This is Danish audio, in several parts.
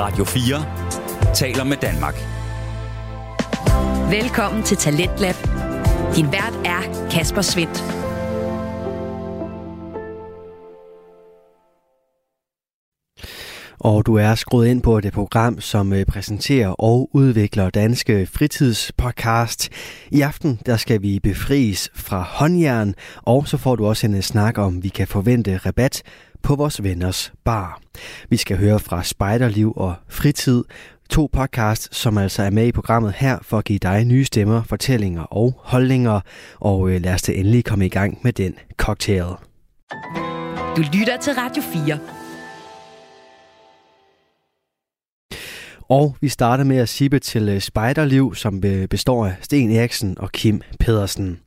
Radio 4 taler med Danmark. Velkommen til Talentlab. Din vært er Kasper Svendt. Og du er skruet ind på det program, som øh, præsenterer og udvikler danske fritidspodcast. I aften der skal vi befries fra håndjern, og så får du også en snak om, vi kan forvente rabat på vores venners bar. Vi skal høre fra Spejderliv og Fritid, to podcasts, som altså er med i programmet her for at give dig nye stemmer, fortællinger og holdninger. Og øh, lad os da endelig komme i gang med den cocktail. Du lytter til Radio 4. Og vi starter med at sippe til Spiderliv, Spejderliv, som øh, består af Sten Eriksen og Kim Pedersen.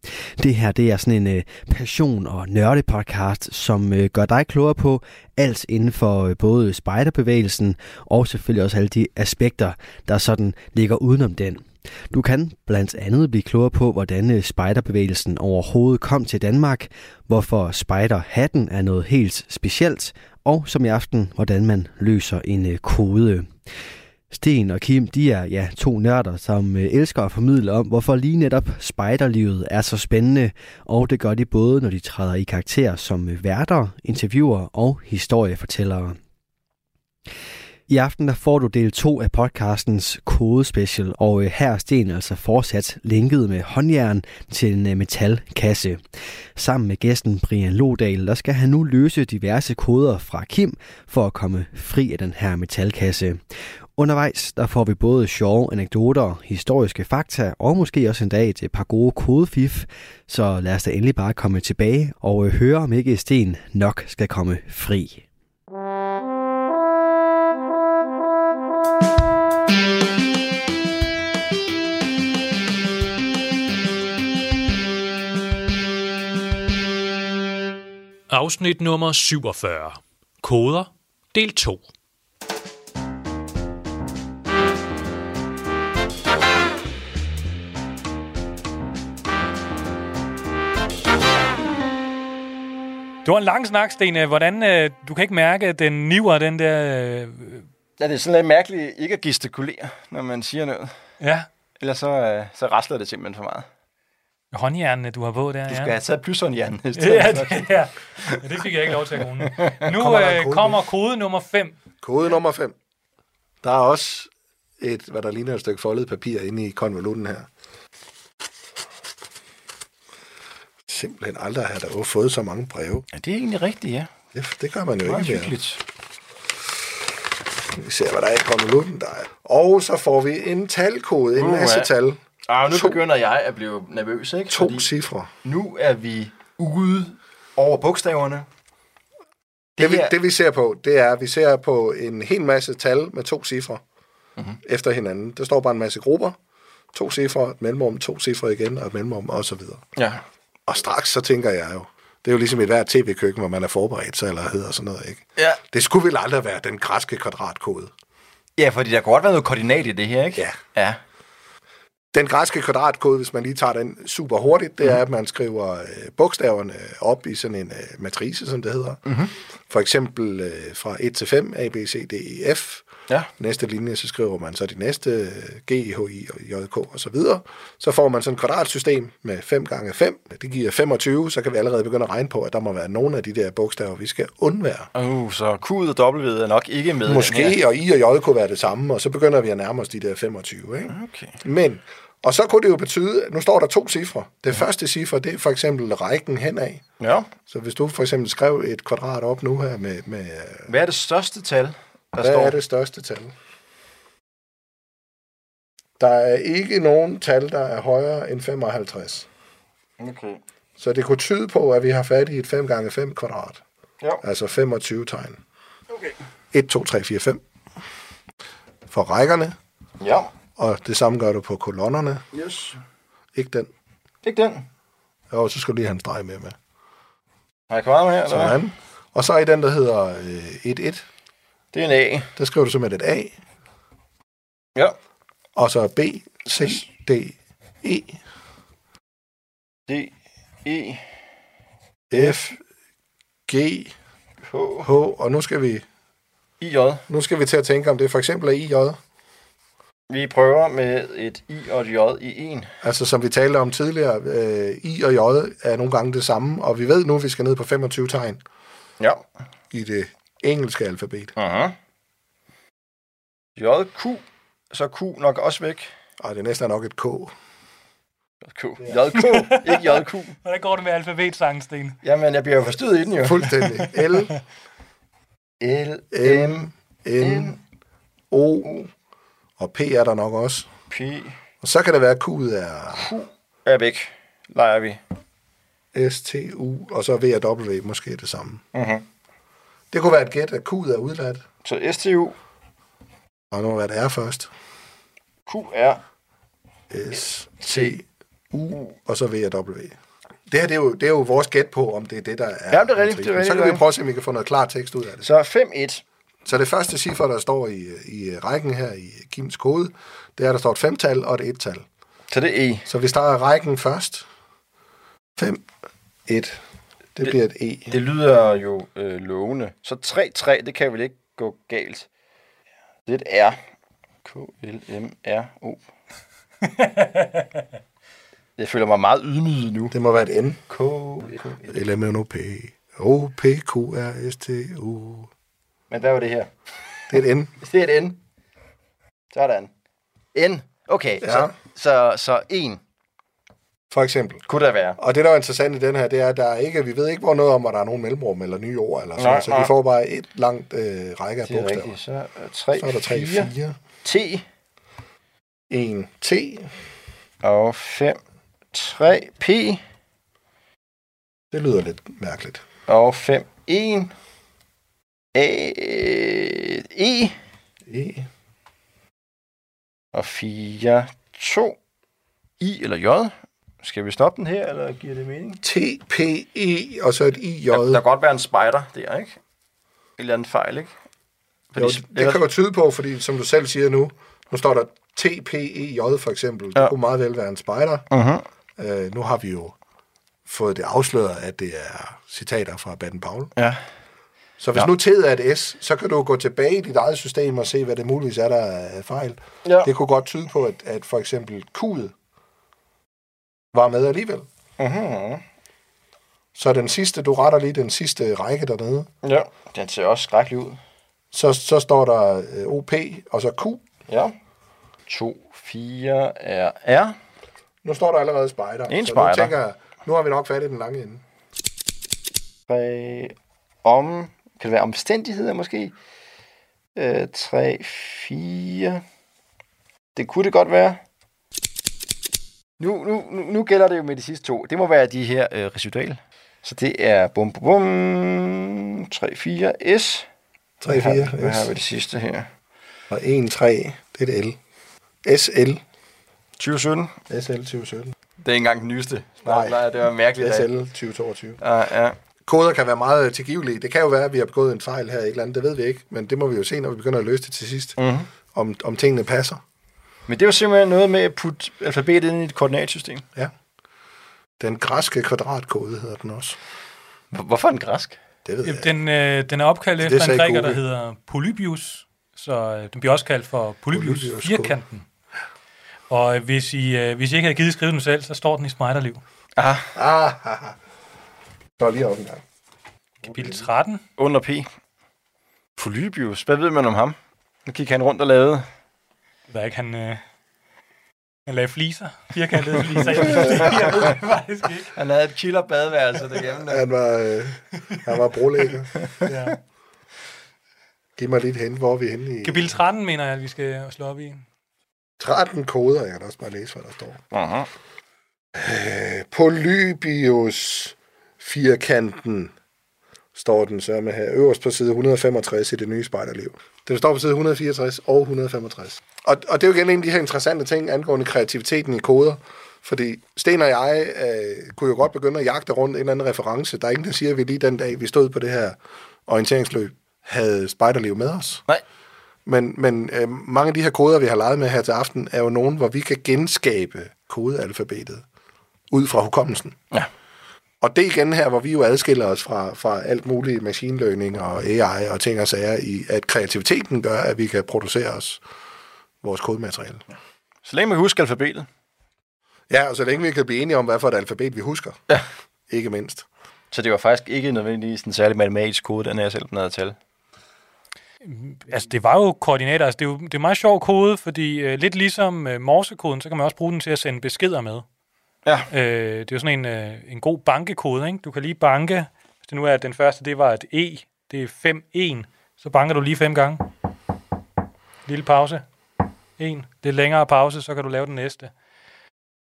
Det her det er sådan en øh, passion- og nørdepodcast, som gør dig klogere på alt inden for både spejderbevægelsen og selvfølgelig også alle de aspekter, der sådan ligger udenom den. Du kan blandt andet blive klogere på, hvordan spejderbevægelsen overhovedet kom til Danmark, hvorfor spejderhatten er noget helt specielt, og som i aften, hvordan man løser en kode. Sten og Kim, de er ja, to nørder, som øh, elsker at formidle om, hvorfor lige netop spejderlivet er så spændende, og det gør de både, når de træder i karakter som øh, værter, interviewer og historiefortællere. I aften der får du del 2 af podcastens kodespecial, og øh, her er Sten altså fortsat linket med håndjern til en metalkasse. Sammen med gæsten Brian Lodal, der skal han nu løse diverse koder fra Kim for at komme fri af den her metalkasse. Undervejs der får vi både sjove anekdoter, historiske fakta og måske også en dag et par gode kodefif. Så lad os da endelig bare komme tilbage og øh, høre, om ikke Sten nok skal komme fri. Afsnit nummer 47. Koder. Del 2. Det var en lang snak, Stine. Hvordan, øh, du kan ikke mærke, at den niver den der... Øh... Ja, det er sådan lidt mærkeligt ikke at gestikulere, når man siger noget. Ja. Ellers så, øh, så rasler det simpelthen for meget. Håndjernene, du har på der, Du skal ja. have taget plyshåndjernen i Ja, stedet. det, ja. ja, det fik jeg ikke lov til at kunne. Nu kommer, øh, kode kommer kode nummer 5. Kode nummer 5. Der er også et, hvad der ligner et stykke foldet papir inde i konvolutten her. Simpelthen aldrig har der fået så mange breve. Ja, det er egentlig rigtigt, ja. Det, det gør man jo ikke hyggeligt. Vi ser, hvad der er i konvolutten. Der er. Og så får vi en talkode, en Uh, masse ja. tal. Ah, nu To- begynder jeg at blive nervøs, ikke? To cifre. nu er vi ude over bogstaverne. Det, vi, her- det vi ser på, det er, at vi ser på en hel masse tal med to cifre mm-hmm. efter hinanden. Der står bare en masse grupper. To cifre, et mellemrum, to cifre igen, og et mellemrum, og så videre. Ja. Og straks så tænker jeg jo, det er jo ligesom et hvert tv-køkken, hvor man er forberedt sig, eller hedder sådan noget, ikke? Ja. Det skulle vel aldrig være den græske kvadratkode. ja, fordi der kunne godt være noget koordinat i det her, ikke? Ja. Ja. Den græske kvadratkode, hvis man lige tager den super hurtigt, det er, at man skriver øh, bogstaverne op i sådan en øh, matrice, som det hedder. Mm-hmm. For eksempel øh, fra 1 til 5, A, B, C, D, E, F. Ja. Næste linje, så skriver man så de næste G, H, I og J, K og så videre. Så får man sådan et kwadratsystem med 5 gange 5. Det giver 25, så kan vi allerede begynde at regne på, at der må være nogle af de der bogstaver, vi skal undvære. Uh, så Q og W er nok ikke med. Måske, og I og J kunne være det samme, og så begynder vi at nærme os de der 25. Ikke? Okay. Men, og så kunne det jo betyde, at nu står der to cifre. Det ja. første cifre, det er for eksempel rækken henad. Ja. Så hvis du for eksempel skrev et kvadrat op nu her med, med øh, Hvad er det største tal, der hvad står? er det største tal? Der er ikke nogen tal, der er højere end 55. Okay. Så det kunne tyde på, at vi har fat i et 5 gange 5 kvadrat. Ja. Altså 25 tegn. Okay. 1, 2, 3, 4, 5. For rækkerne, Ja. og det samme gør du på kolonnerne. Yes. Ikke den. Ikke den. Jo, så skal du lige have en streg med med. Har jeg kvar med her? Eller? Sådan. Og så i den, der hedder øh, 1-1, Det er en A. der skriver du simpelthen et A, Ja. og så B, C, D, E, D, E, F, G, H. H, og nu skal vi IJ. Nu skal vi til at tænke, om det for eksempel er IJ. Vi prøver med et I og et J i en. Altså, som vi talte om tidligere, øh, I og J er nogle gange det samme, og vi ved nu, at vi skal ned på 25 tegn Ja. i det engelske alfabet. Uh-huh. J, Q. Så Q nok også væk. Og det næste er nok et K. Q. JK, ikke JQ. Hvordan går det med alfabetsangen, Sten? Jamen, jeg bliver jo forstyrret i den jo. Fuldstændig. L, L, M, N, O, og P er der nok også. P, Og så kan det være, at Q'et er er væk. Leger vi. S, T, U, og så V og W måske det samme. Uh-huh. Det kunne være et gæt, at Q'et er udladt. Så STU, Og nu være det er først. Q, R, S, T, U, og så V og W. Det her, det er, jo, det er jo vores gæt på, om det er det, der er. Ja, det er rigtigt, det er rigtigt, Så kan vi prøve at se, om vi kan få noget klar tekst ud af det. så 5-1. Så det første ciffer, der står i, i rækken her i Kims kode, det er, der står et femtal og et et-tal. Så det er E. Så vi starter rækken først. 5, 1. Det, det bliver et E. Det lyder jo øh, lovende. Så 3-3, det kan vel ikke gå galt. Det er R. K, L, M, R, O. jeg føler mig meget ydmyget nu. Det må være et N. K, L, M, N, O, P. O, P, Q, R, S, T, U. Men hvad var det her? Det er et N. Det er et N. Sådan. N. Okay, Ja. så, så, så 1 For eksempel. kunne der være. Og det, der er interessant i den her, det er, at der er ikke, vi ved ikke, hvor noget om, at der er nogen mellemrum eller nye ord, eller sådan, Nej, så nej. de får bare et langt øh, række af er bogstaver. rigtigt. Så er 3, Så er der 3, 4, 4, T 1, T, og 5, 3, P det lyder lidt mærkeligt. og 5, 1, A, E E, og 4, 2, I eller J. Skal vi stoppe den her, eller giver det mening? T, P, E, og så et I, J. Der, kan godt være en spider der, ikke? En eller anden fejl, ikke? Fordi, Jo, det kan jo tyde på, fordi som du selv siger nu, nu står der T, P, E, J for eksempel. Det Ja. kunne meget vel være en spider. uh-huh. Øh, nu har vi jo fået det afsløret, at det er citater fra Baden Paul. Ja. Så hvis Ja. ja. nu T'et er et S, så kan du gå tilbage i dit eget system og se, hvad det muligvis er, der er fejl. Ja. Det kunne godt tyde på, at, at for eksempel Q'et var med alligevel. Uh-huh. Så den sidste, du retter lige den sidste række dernede. Ja. Den ser også skrækkelig ud. Så, så står der øh, OP, og så Q. Ja. 2, 4 er R. Nu står der allerede spejder. En så spejder. Nu tænker jeg, nu har vi nok fat i den lange ende. 3 om... Kan det være omstændigheder måske? Øh, 3, 4... Det kunne det godt være. Nu, nu, nu, nu gælder det jo med de sidste to. Det må være de her øh, residual. Så det er bum bum bum... 3, 4, S. 3, 4, Hvad, hvad har vi det sidste her? Og 1, 3, det er et L. SL. 2017. SL 2017. Det er ikke engang den nyeste. Nej. Nej, det var mærkeligt. SL 2022. Ja, ja. Koder kan være meget tilgivelige. Det kan jo være, at vi har begået en fejl her, et eller andet. Det ved vi ikke, men det må vi jo se, når vi begynder at løse det til sidst. Mm-hmm. Om, om tingene passer. Men det er jo simpelthen noget med at putte alfabetet ind i et koordinatsystem. Ja. Den græske kvadratkode hedder den også. Hvor- Hvorfor en græsk? Det ved jeg. Den, øh, den er opkaldt Det efter en græker, der hedder Polybius, så øh, den bliver også kaldt for Polybius, Polybius firkanten. Og øh, hvis, I, øh, hvis I ikke havde givet skrive den selv, så står den i Smejderliv. Ah, Ah, haha. Så lige op en gang. Kapitel 13. under P. Polybius. Hvad ved man om ham? Nu gik han rundt og lavede. Jeg ved ikke, han, øh, han lagde fliser. Firkantede fliser. Jeg ved det ikke. Jeg ved det faktisk ikke. Han havde et chiller badeværelse derhjemme. Der. Han var, øh, han var brolægger. Ja. Giv mig lidt hen, hvor er vi henne i... Kapitel 13 mener jeg, at vi skal slå op i. 13 koder, jeg kan også bare læse, hvad der står. Uh-huh. Øh, Polybius firkanten står den så med her øverst på side 165 i det nye spejderliv. Den står på side 164 og 165. Og, og det er jo igen en af de her interessante ting angående kreativiteten i koder. Fordi Sten og jeg øh, kunne jo godt begynde at jagte rundt en eller anden reference. Der er ingen, der siger, at vi lige den dag, vi stod på det her orienteringsløb, havde spejderliv med os. Nej. Men, men øh, mange af de her koder, vi har leget med her til aften, er jo nogen, hvor vi kan genskabe kodealfabetet ud fra hukommelsen. Ja. Og det er igen her, hvor vi jo adskiller os fra, fra alt muligt machine learning og AI og ting og sager, i at kreativiteten gør, at vi kan producere os vores kodemateriale. Så længe man husker alfabetet. Ja, og så længe vi kan blive enige om, hvad for et alfabet vi husker. Ja. Ikke mindst. Så det var faktisk ikke nødvendigvis en særlig matematisk kode, den er jeg selv nede til. Altså, det var jo koordinater. Altså, det, er jo, det er meget sjov kode, fordi øh, lidt ligesom øh, morsekoden, så kan man også bruge den til at sende beskeder med. Ja. Øh, det er jo sådan en, øh, en god bankekode, ikke? Du kan lige banke, hvis det nu er, at den første, det var et E, det er 5-1, så banker du lige fem gange. Lille pause. En. Lidt længere pause, så kan du lave den næste.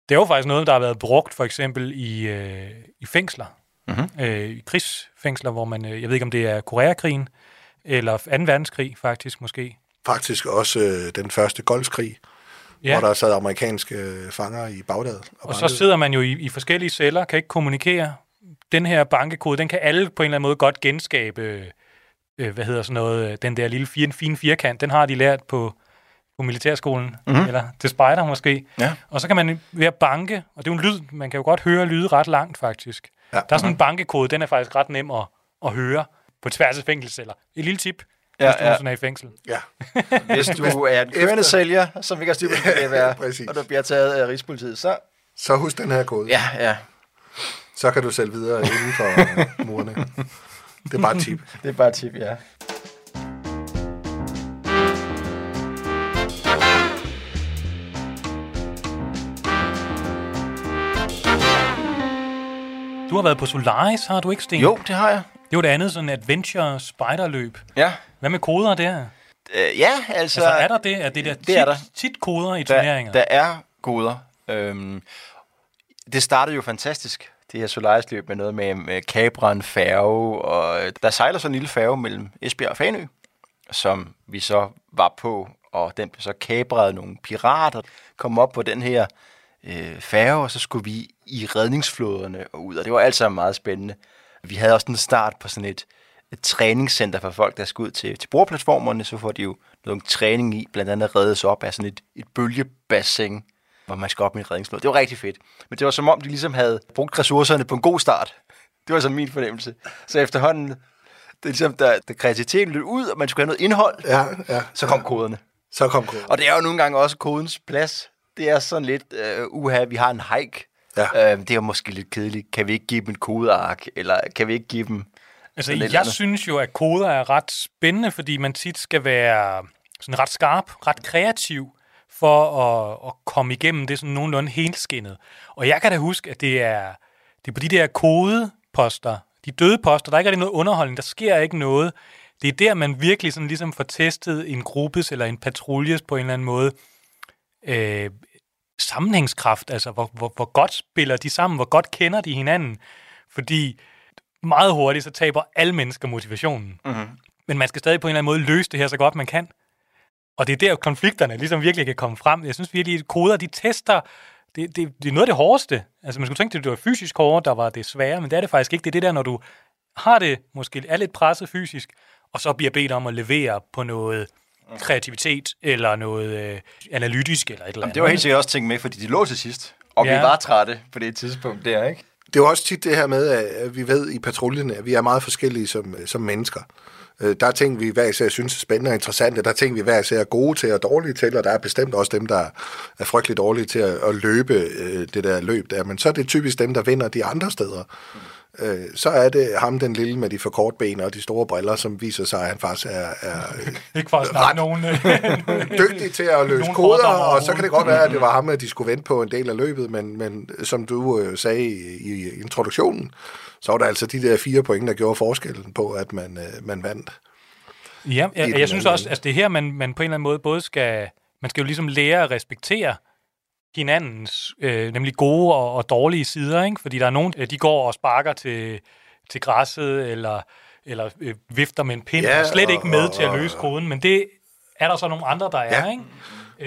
Det er jo faktisk noget, der har været brugt for eksempel i, øh, i fængsler. Mhm. Øh, I krigsfængsler, hvor man, øh, jeg ved ikke om det er Koreakrigen, eller 2. verdenskrig faktisk måske. Faktisk også øh, den første Golfskrig, ja. hvor der sad amerikanske øh, fanger i Bagdad. Og, Og så sidder man jo i, i forskellige celler, kan ikke kommunikere. Den her bankekode, den kan alle på en eller anden måde godt genskabe, øh, hvad hedder sådan noget, øh, den der lille fine, fine firkant, den har de lært på, på militærskolen, mm-hmm. eller til spejder måske. Ja. Og så kan man ved at banke, og det er jo en lyd, man kan jo godt høre lyde ret langt faktisk. Ja. Der er sådan en bankekode, den er faktisk ret nem at, at høre på tværs af fængselsceller. Et lille tip, Ja, hvis du ja. nogensinde er i fængsel. Ja. Hvis du er en kørende sælger, som ikke har styr på, det er, præcis. og du bliver taget af Rigspolitiet, så... Så husk den her kode. Ja, ja. Så kan du sælge videre inden for øh, murene. Det er bare et tip. Det er bare et tip, ja. Du har været på Solaris, har du ikke, Sten? Jo, det har jeg. Det var det andet sådan adventure spiderløb. Ja. Hvad med koder der? Øh, ja, altså... Altså, er der det? Er det der, det er der. tit, tit koder i der, turneringer? der er koder. Øhm, det startede jo fantastisk, det her Solaris-løb med noget med, med Cabra, færge, og øh, der sejler så en lille færge mellem Esbjerg og Fanø, som vi så var på, og den blev så kabret nogle pirater, kom op på den her øh, færge, og så skulle vi i redningsflåderne og ud, og det var alt sammen meget spændende. Vi havde også en start på sådan et, et træningscenter for folk, der skulle ud til, til bordplatformerne, så får de jo noget træning i, blandt andet reddes op af sådan et, et bølgebassin, hvor man skal op med en redningsflåde. Det var rigtig fedt. Men det var som om, de ligesom havde brugt ressourcerne på en god start. Det var sådan min fornemmelse. Så efterhånden, det er ligesom, da, da kreativiteten løb ud, og man skulle have noget indhold, Ja, ja. så kom koderne. Så kom koden. Og det er jo nogle gange også kodens plads. Det er sådan lidt, øh, uha, vi har en hike. Ja. Øh, det er måske lidt kedeligt. Kan vi ikke give dem et kodeark? Eller kan vi ikke give dem... Altså, jeg andet? synes jo, at koder er ret spændende, fordi man tit skal være sådan ret skarp, ret kreativ for at, at komme igennem det sådan nogenlunde helskinnet. Og jeg kan da huske, at det er, det er på de der kodeposter, de døde poster, der er ikke rigtig noget underholdning, der sker ikke noget. Det er der, man virkelig sådan ligesom får testet en gruppes eller en patruljes på en eller anden måde øh, sammenhængskraft, altså hvor, hvor, hvor godt spiller de sammen, hvor godt kender de hinanden. Fordi meget hurtigt, så taber alle mennesker motivationen. Mm-hmm. Men man skal stadig på en eller anden måde løse det her så godt man kan. Og det er der, konflikterne ligesom virkelig kan komme frem. Jeg synes virkelig, at koder, de tester, det, det, det er noget af det hårdeste. Altså man skulle tænke, at det var fysisk hårdt, der var det svære, men det er det faktisk ikke. Det er det der, når du har det måske er lidt presset fysisk, og så bliver bedt om at levere på noget kreativitet, eller noget øh, analytisk, eller et eller andet. Det var helt sikkert også tænkt med, fordi de lå til sidst. Og Ja. vi var trætte på det tidspunkt der, ikke? Det er jo også tit det her med, at vi ved i patruljen, at vi er meget forskellige som, som mennesker. Øh, Der er ting, vi hver især synes er spændende og interessante. Der er ting, vi hver især er gode til og dårlige til, og der er bestemt også dem, der er frygtelig dårlige til at, at løbe øh, det der løb der. Men så er det typisk dem, der vinder de andre steder. Øh, Så er det ham, den lille med de for kort ben og de store briller, som viser sig, at han faktisk er, er Ikke for at snakke nogen... øh, dygtig til at løse koder, og så kan det godt være, at det var ham, at de skulle vente på en del af løbet, men, men som du øh, sagde i, i introduktionen, så var der altså de der fire point, der gjorde forskellen på, at man, øh, man vandt. Ja, jeg, jeg synes også, at det er her, man, man på en eller anden måde både skal... Man skal jo ligesom lære at respektere hinandens, øh, nemlig gode og, og dårlige sider, ikke? Fordi der er nogen, øh, de går og sparker til, til græsset, eller, eller øh, vifter med en pind, Ja, og slet og- ikke med og- til at løse koden, men det er der så nogle andre, der er, Ja. ikke?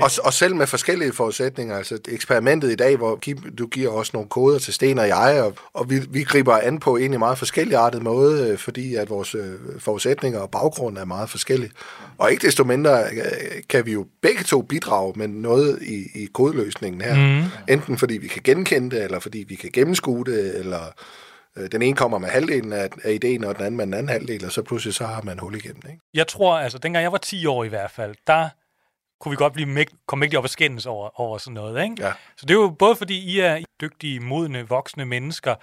Og, og selv med forskellige forudsætninger, altså eksperimentet i dag, hvor Kim, du giver os nogle koder til Sten og jeg, og, og vi, vi griber an på en meget forskelligartet måde, øh, fordi at vores øh, forudsætninger og baggrund er meget forskellige. Og ikke desto mindre øh, kan vi jo begge to bidrage med noget i, i kodeløsningen her. Mm. Enten fordi vi kan genkende det, eller fordi vi kan gennemskue det, eller øh, den ene kommer med halvdelen af, af ideen, og den anden med den anden halvdel, og så pludselig så har man hul igennem. Ikke? Jeg tror, altså, dengang jeg var 10 år i hvert fald, der kunne vi godt blive mægt, komme mægtigt op og skændes over, over sådan noget. Ikke? Ja. Så det er jo både fordi, I er dygtige, modne, voksne mennesker.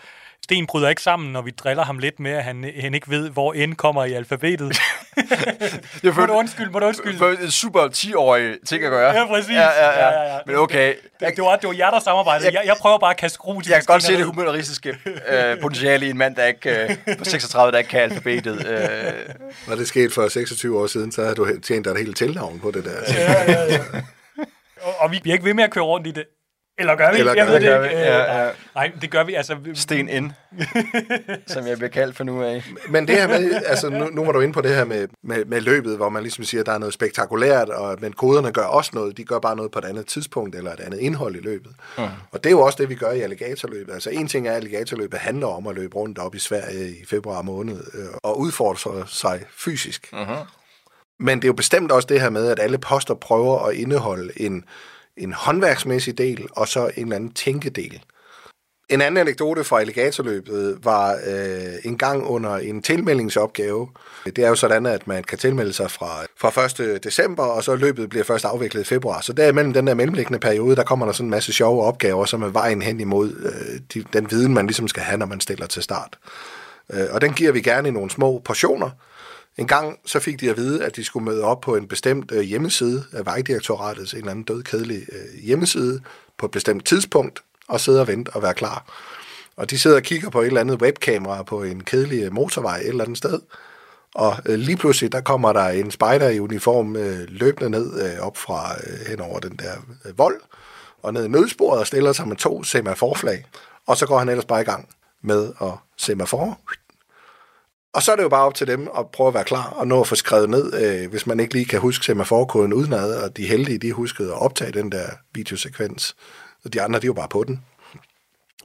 Sten bryder ikke sammen, når vi driller ham lidt med, at han, han ikke ved, hvor N kommer i alfabetet. Jeg må du undskylde, må du undskylde. For en super 10-årig ting at gøre. Ja, præcis. Ja, ja, ja. Ja, ja, ja. Men okay. Det, det, var, det var jer, der samarbejdede. Jeg, jeg prøver bare at kaste grus. Jeg kan godt se det humoristiske øh, potentiale i en mand, der ikke, øh, på 36, der ikke kan alfabetet. Øh, Når det skete for 26 år siden, så havde du tjent dig et helt tilnavn på det der. Og, og vi bliver ikke ved med at køre rundt i det. Eller gør vi? Eller jeg gør ved det gør ikke. vi. Øh, Ja, nej. ja. Nej, det gør vi. Altså, Sten N, som jeg bliver kaldt for nu af. Men det her med, altså nu, nu var du inde på det her med, med, med løbet, hvor man ligesom siger, at der er noget spektakulært, og, men koderne gør også noget, de gør bare noget på et andet tidspunkt, eller et andet indhold i løbet. Mm. Og det er jo også det, vi gør i alligatorløbet. Altså en ting er, at alligatorløbet handler om at løbe rundt op i Sverige i februar måned, øh, og udfordre sig fysisk. Mm-hmm. Men det er jo bestemt også det her med, at alle poster prøver at indeholde en, en håndværksmæssig del, og så en eller anden tænkedel. En anden anekdote fra alligatorløbet var øh, en gang under en tilmeldingsopgave. Det er jo sådan, at man kan tilmelde sig fra, fra 1. december, og så løbet bliver først afviklet i februar. Så derimellem den der mellemliggende periode, der kommer der sådan en masse sjove opgaver, som er vejen hen imod øh, de, den viden, man ligesom skal have, når man stiller til start. Øh, og den giver vi gerne i nogle små portioner. En gang så fik de at vide, at de skulle møde op på en bestemt øh, hjemmeside af Vejdirektoratets en eller anden død kedelig øh, hjemmeside på et bestemt tidspunkt, og sidde og vente og være klar. Og de sidder og kigger på et eller andet webkamera på en kedelig øh, motorvej et eller andet sted. Og øh, lige pludselig, der kommer der en spejder i uniform øh, løbende ned øh, op fra øh, hen over den der øh, vold, og ned i nødsporet og stiller sig med to semaforflag. Og så går han ellers bare i gang med at semafor. Og så er det jo bare op til dem at prøve at være klar og nå at få skrevet ned, øh, hvis man ikke lige kan huske semaforkoden udenad, og de heldige, de huskede at optage den der videosekvens. Og de andre, de er jo bare på den.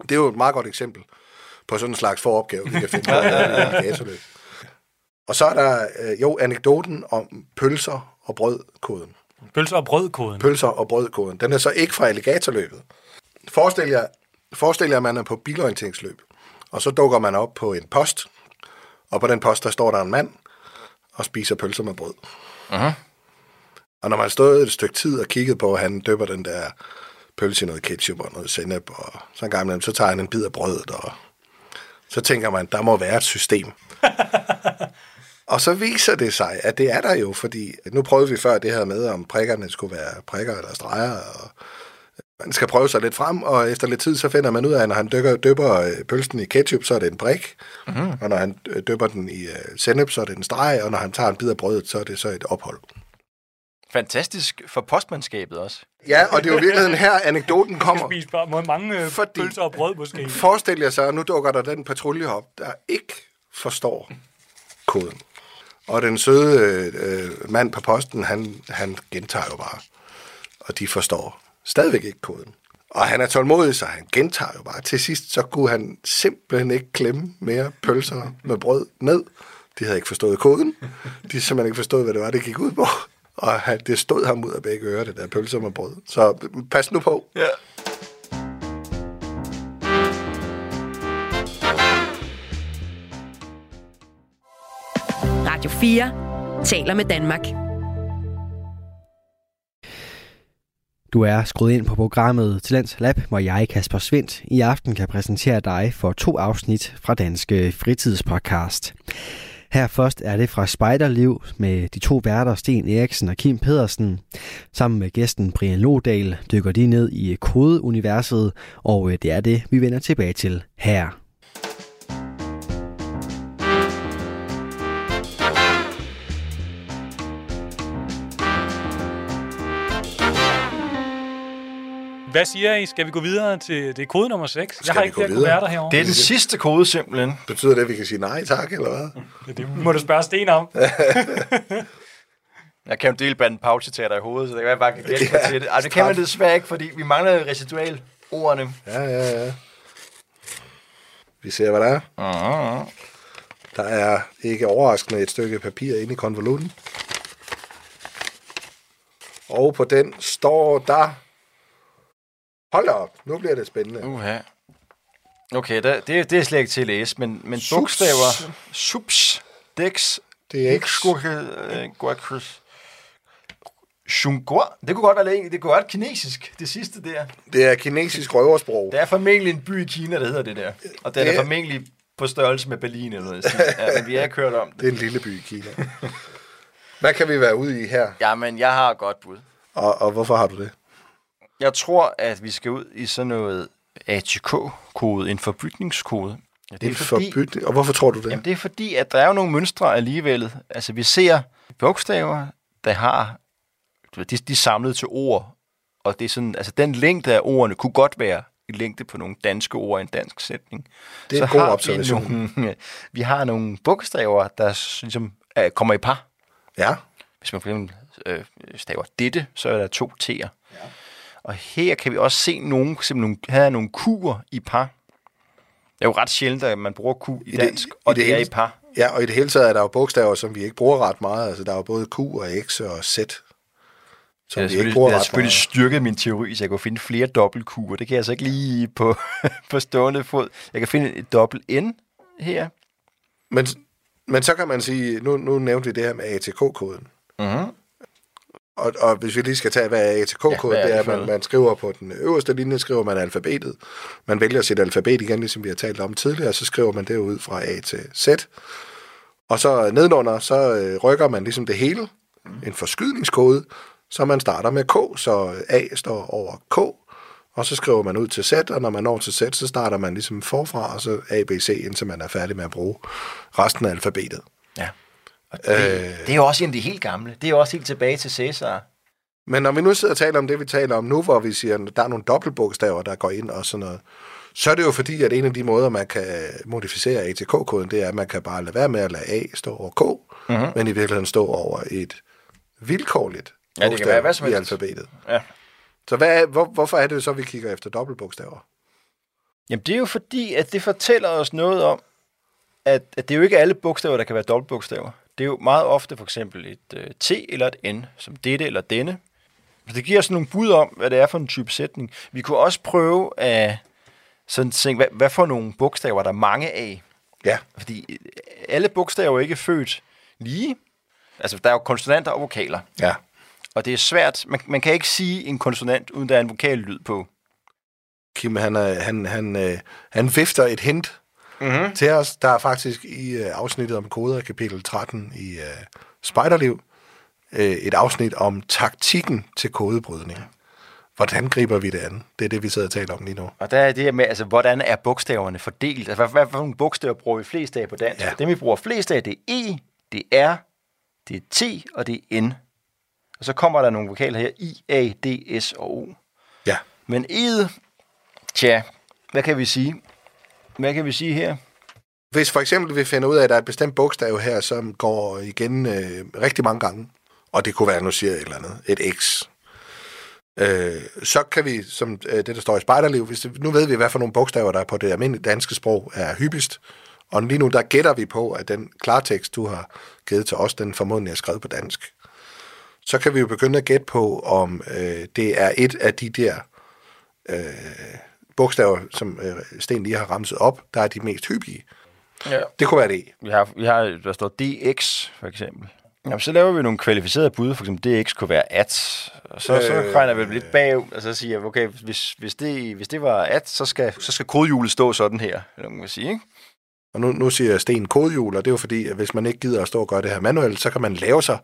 Det er jo et meget godt eksempel på sådan en slags foropgave, vi kan finde på i alligatorløb. Og så er der øh, jo anekdoten om pølser og brødkoden. Pølser og brødkoden. Pølser og brødkoden. Den er så ikke fra alligatorløbet. Forestil jer, forestil jer, at man er på bilorienteringsløb, og så dukker man op på en post, og på den post, der står der en mand og spiser pølser med brød. Uh-huh. Og når man stået et stykke tid og kigget på, at han døber den der pølse i noget ketchup og noget sennep, og så en gang imellem, så tager han en bid af brødet, og så tænker man, der må være et system. og så viser det sig, at det er der jo, fordi nu prøvede vi før det her med, om prikkerne skulle være prikker eller streger, og man skal prøve sig lidt frem, og efter lidt tid, så finder man ud af, at når han dykker, døber øh, pølsen i ketchup, så er det en prik, mm-hmm. og når han øh, døber den i uh, sennep, så er det en streg, og når han tager en bid af brødet, så er det så et ophold. Fantastisk for postmandskabet også. Ja, og det er jo virkeligheden her, anekdoten Jeg kommer. spiser bare mange øh, Fordi- pølser og brød måske. Forestil jer så, at nu dukker der den patrulje op, der ikke forstår koden. Og den søde øh, mand på posten, han, han gentager jo bare. Og de forstår stadigvæk ikke koden. Og han er tålmodig, så han gentager jo bare. Til sidst, så kunne han simpelthen ikke klemme mere pølser med brød ned. De havde ikke forstået koden. De havde simpelthen ikke forstået, hvad det var, det gik ud på. Og han, det stod ham ud af begge ører, det der pølser med brød. Så pas nu på. Ja. Radio 4 taler med Danmark. Du er skruet ind på programmet Talents Lab, hvor jeg, Kasper Svendt, i aften kan præsentere dig for to afsnit fra Danske Fritidspodcast. Her først er det fra Spejderliv med de to værter Sten Eriksen og Kim Pedersen. Sammen med gæsten Brian Lodal dykker de ned i kodeuniverset, og øh, det er det, vi vender tilbage til her. Hvad siger I? Skal vi gå videre til det er kode nummer 6? Jeg Skal har vi ikke gå flere videre? kuverter herovre. Det er den sidste kode simpelthen. Betyder det, at vi kan sige nej tak, eller hvad? Det, det må du spørge Sten om. Jeg kan jo dele blandt paucitater i hovedet, så det kan være, at jeg bare kan gætte mig til det. Ej, det kan man desværre ikke, fordi vi mangler residual ordene. Ja, ja, ja. Vi ser, hvad der er. Uh-huh. Der er ikke overraskende et stykke papir inde i konvolutten. Og på den står der... Hold da op, nu bliver det spændende. Uh-huh. Okay, der, det, det er slet ikke til at læse, men, men Subs. bogstaver... Subs. Dex. Det er X. Guacrus. Shungor. Det kunne godt være. Det kunne godt kinesisk, det sidste der. Det er kinesisk røversprog. Der er formentlig en by i Kina, der hedder det der. Og den Det- er formentlig på størrelse med Berlin eller noget. Ja, men vi har ikke hørt om det. Det er en lille by i Kina. Hvad kan vi være ude i her? Jamen, jeg har et godt bud. Og, og hvorfor har du det? Jeg tror, at vi skal ud i sådan noget ATK-kode, en forbytningskode. Ja, Det er forbytning. Og hvorfor tror du det? Jamen, det er fordi, at der er jo nogle mønstre alligevel. Altså, vi ser bogstaver, der har... De, de er samlet til ord. Og det er sådan, altså, den længde af ordene kunne godt være en længde på nogle danske ord i en dansk sætning. Det er en god observation. Vi, nogle, vi har nogle bogstaver, der ligesom øh, kommer i par. Ja. Hvis man for eksempel øh, staver dette, så er der to t'er. Ja. Og her kan vi også se nogle, simpelthen nogle, er nogle ku'er i par. Det er jo ret sjældent, at man bruger Q i, I det- dansk, i og det det, er i par. Ja, og i det hele taget er der jo bogstaver, som vi ikke bruger ret meget. Altså, der er jo både Q og X og Z, som Jeg har vi ikke selvfølgelig, bruger jeg har selvfølgelig styrket min teori, så jeg kunne finde flere dobbelt Q'er. Det kan jeg altså ikke lige på, på stående fod. Jeg kan finde et dobbelt N her. Men, men så kan man sige, nu, nu nævnte vi det her med ATK-koden. Mm-hmm. Og, og hvis vi lige skal tage, hvad er ATK-koden, Ja, er ja, det er, det at man, man skriver på den øverste linje, skriver man alfabetet. Man vælger sit alfabet igen, ligesom vi har talt om tidligere, så skriver man det ud fra A til Z. Og så nedenunder, så øh, rykker man ligesom det hele, en forskydningskode, så man starter med K, så A står over K, og så skriver man ud til Z, og når man når til Z, så starter man ligesom forfra, og så A, B, C, indtil man er færdig med at bruge resten af alfabetet. Ja. Det, øh. det er jo også en af de helt gamle. Det er jo også helt tilbage til Cæsar. Men når vi nu sidder og taler om det, vi taler om nu, hvor vi siger, at der er nogle dobbeltbogstaver, der går ind og sådan noget, så er det jo fordi, at en af de måder, man kan modificere ATK-koden, det er, at man kan bare lade være med at lade A stå over K, mm-hmm. men i virkeligheden stå over et vilkårligt Ja, det kan være hvad som i helst. alfabetet. Ja. Så hvad er, hvor, hvorfor er det så, vi kigger efter dobbeltbogstaver? Jamen, det er jo fordi, at det fortæller os noget om, at, at det er jo ikke alle bogstaver, der kan være dobbeltbogstaver. Det er jo meget ofte for eksempel et uh, T eller et N, som dette eller denne. Så det giver os nogle bud om, hvad det er for en type sætning. Vi kunne også prøve at sådan tænke, hvad, hvad for nogle bogstaver der er mange af. Ja, Fordi øh, alle bogstaver er jo ikke født lige. Altså, der er jo konsonanter og vokaler. ja. Og det er svært. Man, man kan ikke sige en konsonant, uden der er en vokallyd på. Kim, han, er, han, han, øh, han vifter et hint Mm-hmm. til os. Der er faktisk i øh, afsnittet om koder, kapitel 13 i øh, Spejderliv, øh, et afsnit om taktikken til kodebrydning. Hvordan griber vi det an? Det er det, vi sidder og taler om lige nu. Og der er det her med, altså, hvordan er bogstaverne fordelt? Altså, hvad, hvad for nogle bogstaver bruger vi flest af på dansk? Ja. Dem, vi bruger flest af, det er E, det er R, det er T, og det er N. Og så kommer der nogle vokaler her, I, A, D, S og O. Ja. Men E'et, tja, hvad kan vi sige? Hvad kan vi sige her? Hvis for eksempel vi finder ud af, at der er et bestemt bogstav her, som går igen øh, rigtig mange gange, og det kunne være, nu siger jeg et eller andet, et X, øh, så kan vi, som øh, det der står i spejderliv, hvis det, nu ved vi, hvad for nogle bogstaver, der på det almindelige danske sprog er hyppigst, og lige nu, der gætter vi på, at den klartekst, du har givet til os, den formodentlig er skrevet på dansk. Så kan vi jo begynde at gætte på, om øh, det er et af de der øh, bogstaver, som øh, Sten lige har ramset op, der er de mest hyppige. Ja. Det kunne være det. Vi har, vi har, der står DX, for eksempel. Jamen, så laver vi nogle kvalificerede bud, for eksempel DX kunne være at, og så, øh, så regner vi lidt bagud, og så siger jeg, okay, hvis, hvis, det, hvis det var at, så skal, så skal kodehjulet stå sådan her, eller man kan sige, ikke? Og nu, nu siger jeg Sten kodehjul, og det er jo fordi, at hvis man ikke gider at stå og gøre det her manuelt, så kan man lave sig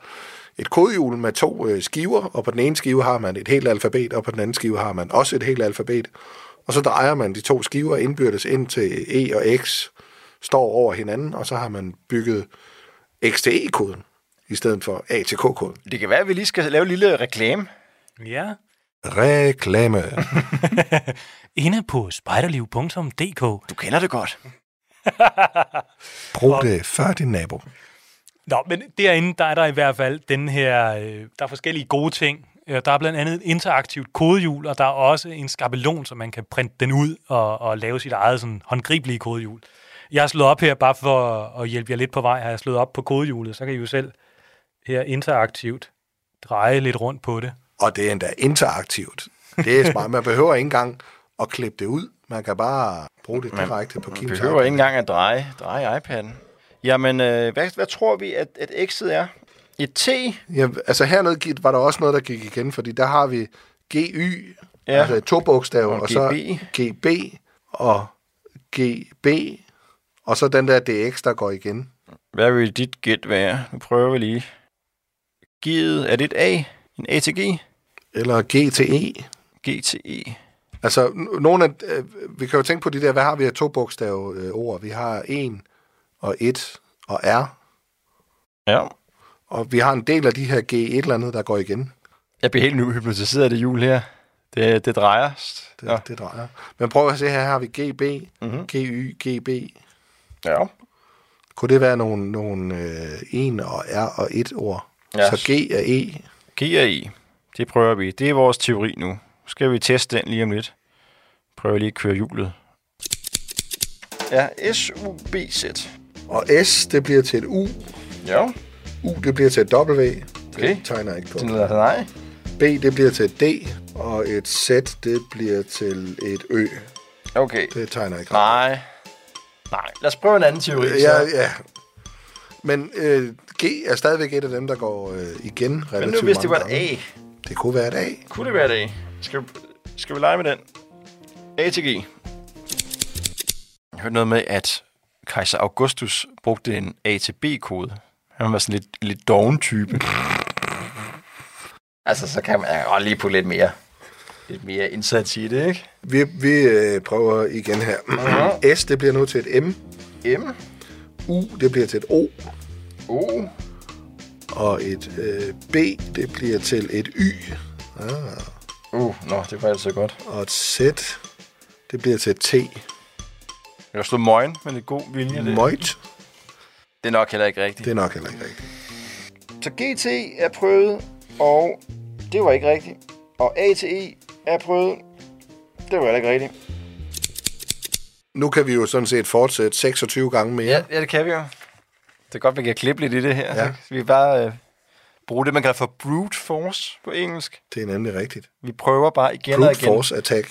et kodehjul med to øh, skiver, og på den ene skive har man et helt alfabet, og på den anden skive har man også et helt alfabet. Og så drejer man de to skiver indbyrdes ind til E og X, står over hinanden, og så har man bygget X til E-koden, i stedet for A til K-koden. Det kan være, at vi lige skal lave en lille reklame. Ja. Reklame. Inde på spejderliv.dk. Du kender det godt. Brug det før din nabo. Nå, men derinde, der er der i hvert fald den her, øh, der er forskellige gode ting. Øh, Der er blandt andet et interaktivt kodehjul, og der er også en skabelon, så man kan printe den ud og, og lave sit eget sådan, håndgribelige kodehjul. Jeg har slået op her, bare for at hjælpe jer lidt på vej, har jeg slået op på kodehjulet, så kan I jo selv her interaktivt dreje lidt rundt på det. Og det er endda interaktivt. Det er smart. Man behøver ikke engang at klippe det ud. Man kan bare bruge det direkte på Man Kims behøver iPad. ikke engang at dreje, dreje iPad'en. Jamen, øh, hvad, hvad tror vi, at, at X'et er? Et T? Ja, altså hernede var der også noget, der gik igen, fordi der har vi GY, Ja. altså to bogstaver, Og og, så GB. Og GB, og så den der DX, der går igen. Hvad vil dit gæt være? Nu prøver vi lige. G'et, er det et A? En A til G? Eller GTE. G til E? Altså, nogle af, øh, vi kan jo tænke på de der, hvad har vi af to bogstaver øh, ord? Vi har en og et og R, Ja. Og vi har en del af de her G et eller andet, der går igen. Jeg bliver helt nu hypnotiseret af det jul her. Det, det drejer. Det, Ja. det drejer. Men prøv at se her, her har vi GB, Mhm. GY, GB. Ja. Kunne det være nogle, nogle øh, en og R og et ord? Ja. Så G er E. G og E. Det prøver vi. Det er vores teori nu. Nu skal vi teste den lige om lidt. Prøver lige at køre hjulet. Ja, S-U-B-Z. Og S, det bliver til et U. Ja. U, det bliver til et W. Okay. Det tegner jeg ikke på. Det lyder nej. B, det bliver til et D. Og et Z, det bliver til et Ø. Okay. Det tegner ikke. Nej. Nej. Lad os prøve en anden teori. så. Ja, ja. Men øh, G er stadigvæk et af dem, der går øh, igen Men relativt nu hvis det var et A. Det kunne være et A. Kunne det være et A? Skal vi, skal vi lege med den? A til G. Jeg hørte noget med, at kejser Augustus brugte en A til B-kode. Han var sådan lidt, lidt doven type. altså, så kan man godt lige putte lidt mere, lidt mere indsats i det, ikke? Vi, vi øh, prøver igen her. S, det bliver nu til et M. M, U, det bliver til et O. O, Og et øh, B, det bliver til et Y. Ah. uh, nå, det var altså godt. Og et Z, det bliver til et T. Jeg har stået møgen med lidt god vilje. Det. Møjt. Det er nok heller ikke rigtigt. Det er nok heller ikke rigtigt. Så GT er prøvet, og det var ikke rigtigt. Og A til E er prøvet, det var heller ikke rigtigt. Nu kan vi jo sådan set fortsætte 26 gange mere. Ja, ja, det kan vi jo. Det er godt, vi kan klippe lidt i det her. Ja. Vi bare øh, bruge det, man kalder for brute force på engelsk. Det er nemlig rigtigt. Vi prøver bare igen og Brute igen. force attack.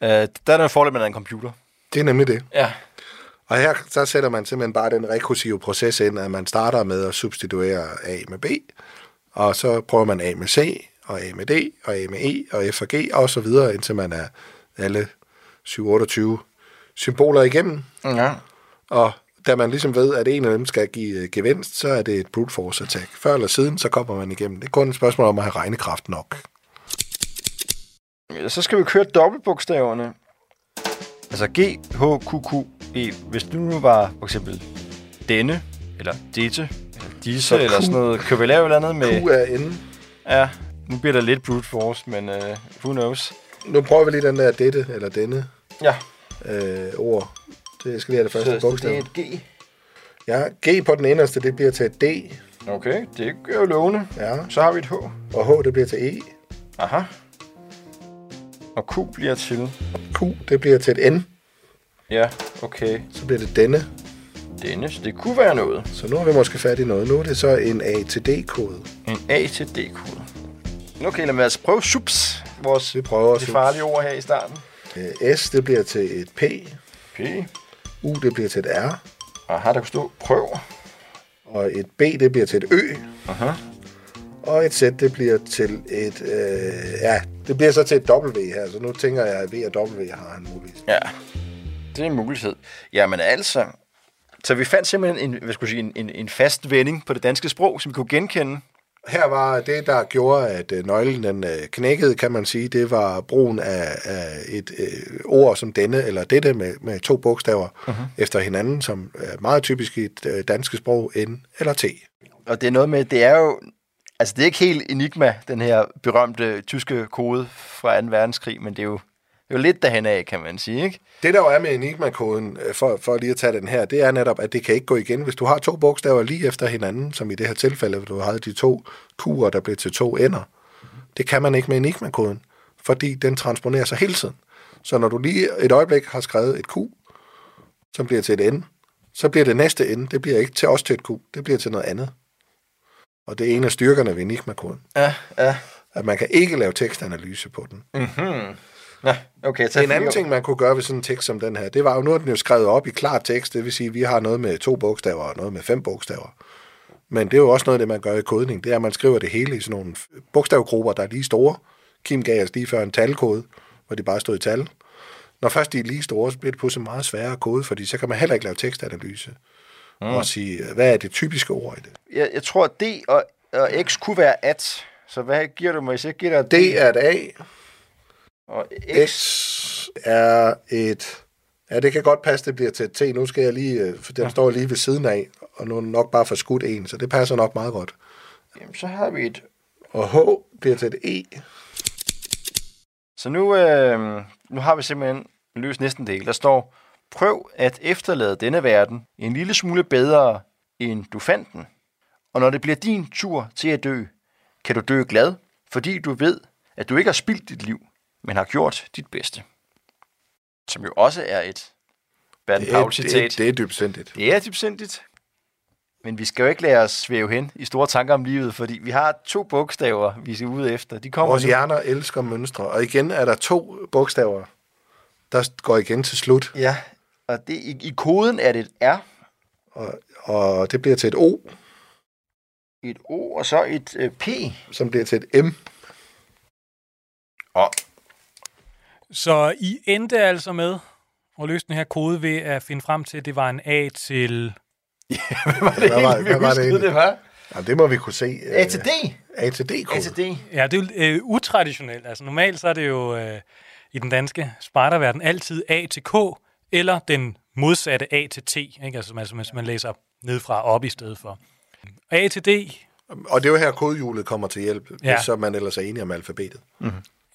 Uh, der er der en fordel, man er en computer. Det er nemlig det. Ja. Og her så sætter man simpelthen bare den rekursive proces ind, at man starter med at substituere A med B, og så prøver man A med C, og A med D, og A med E, og F og G, og så videre, indtil man er alle 728 symboler igennem. Ja. Og da man ligesom ved, at en af dem skal give øh, gevinst, så er det et brute force attack. Før eller siden, så kommer man igennem. Det er kun et spørgsmål om at have regnekraft nok. Så skal vi køre dobbeltbogstaverne. Altså G, H, Q, Q, E. Hvis du nu var for eksempel denne, eller dette, eller disse, Så eller sådan noget. Kan vi lave et eller andet med... Q er inde. Ja, nu bliver der lidt brute force, men uh, who knows. Nu prøver vi lige den der dette, eller denne Ja, øh, ord. Det jeg skal lige have det første så, så det bogstav. er et G. Ja, G på den inderste, det bliver til et D. Okay, det gør jo lovende. Ja, Så har vi et H. og H, det bliver til E. Aha. Og Q bliver til... Q, det bliver til et N. Ja, okay. Så bliver det denne. Denne, så det kunne være noget. Så nu har vi måske fat i noget. Nu er det så en A til D-kode. En A til D-kode. Okay, lad mig altså prøve subs. Vores Vi prøver det farlige ord her i starten. Øh, S, det bliver til et P. P. U, det bliver til et R. Aha, der kunne stå prøv. Og et B, det bliver til et Ø. Aha. Og et Z, det bliver til et... Øh, ja, det bliver så til et W her. Så nu tænker jeg, at V og W har han muligvis. Ja, det er en mulighed. Jamen altså, så vi fandt simpelthen en, hvad skulle jeg sige, en, en, en fast vending på det danske sprog, som vi kunne genkende. Her var det, der gjorde, at øh, nøglen den øh, knækkede, kan man sige, det var brugen af, af et øh, ord som denne eller dette med, med to bogstaver uh-huh. efter hinanden, som er meget typisk i et øh, danske sprog, N eller T. Og det er noget med, det er jo, altså det er ikke helt enigma, den her berømte tyske kode fra 2. verdenskrig, men det er jo, det jo lidt derhen af, kan man sige, ikke? Det, der jo er med Enigma-koden, øh, for, for lige at tage den her, det er netop, at det kan ikke gå igen. Hvis du har to bogstaver lige efter hinanden, som i det her tilfælde, hvor du havde de to Q'er, der blev til to ender, det kan man ikke med Enigma-koden, fordi den transponerer sig hele tiden. Så når du lige et øjeblik har skrevet et Q, som bliver til et N, så bliver det næste N, det bliver ikke til også til et Q, det bliver til noget andet. Og det er en af styrkerne ved Enigma-koden, Ja, ja. at man kan ikke lave tekstanalyse på den. Mm-hmm. Ja, okay. Tag En anden ting, man kunne gøre ved sådan en tekst som den her, det var jo, nu er den jo skrevet op i klar tekst, det vil sige, at vi har noget med to bogstaver og noget med fem bogstaver. Men det er jo også noget af det, man gør i kodning, det er, at man skriver det hele i sådan nogle bogstavgrupper, der er lige store. Kim gav os lige før en talkode, hvor de bare stod i tal. Når først de er lige store, så bliver det pludselig meget sværere at kode, fordi så kan man heller ikke lave tekstanalyse. Mm. Og sige, hvad er det typiske ord i det? Jeg, jeg tror, at D og, og X kunne være at. Så hvad giver du mig, hvis jeg giver dig D er et A, og X? X er et... Ja, det kan godt passe, det bliver til et T. Nu skal jeg lige... øh, For den står lige ved siden af, og nu er nok bare for skudt en, så det passer nok meget godt. Jamen, så har vi et... Og H bliver til et E. Så nu, øh, nu har vi simpelthen løst næsten det hele. Der står, prøv at efterlade denne verden en lille smule bedre, end du fandt den. Og når det bliver din tur til at dø, kan du dø glad, fordi du ved, at du ikke har spildt dit liv, men har gjort dit bedste. Som jo også er et Bertel Det er, det, er dybsindigt. Det er dybsindigt. Men vi skal jo ikke lade os svæve hen i store tanker om livet, fordi vi har to bogstaver, vi skal ude efter. De kommer Vores nu. hjerner elsker mønstre, og igen er der to bogstaver, der går igen til slut, Ja, og det, i, i koden er det et R, og, og det bliver til et O, et O og så et øh, P. som bliver til et M. Og Så I endte altså med at løse den her kode ved at finde frem til, at det var en A til... hvad var det, Hvad var- egentlig, vi hvad var det huskede, egentlig? det var? Jamen, det må vi kunne se. A til D. A til D. A til D. Ja, det er jo øh, utraditionelt. Altså normalt så er det jo øh, i den danske spejderverden altid A til K, eller den modsatte A til T. Ikke? Altså, altså hvis man læser nedfra og op i stedet for. A til D, Og det er jo her, kodehjulet kommer til hjælp, Ja. ja. så man ellers er enig om alfabetet. ja,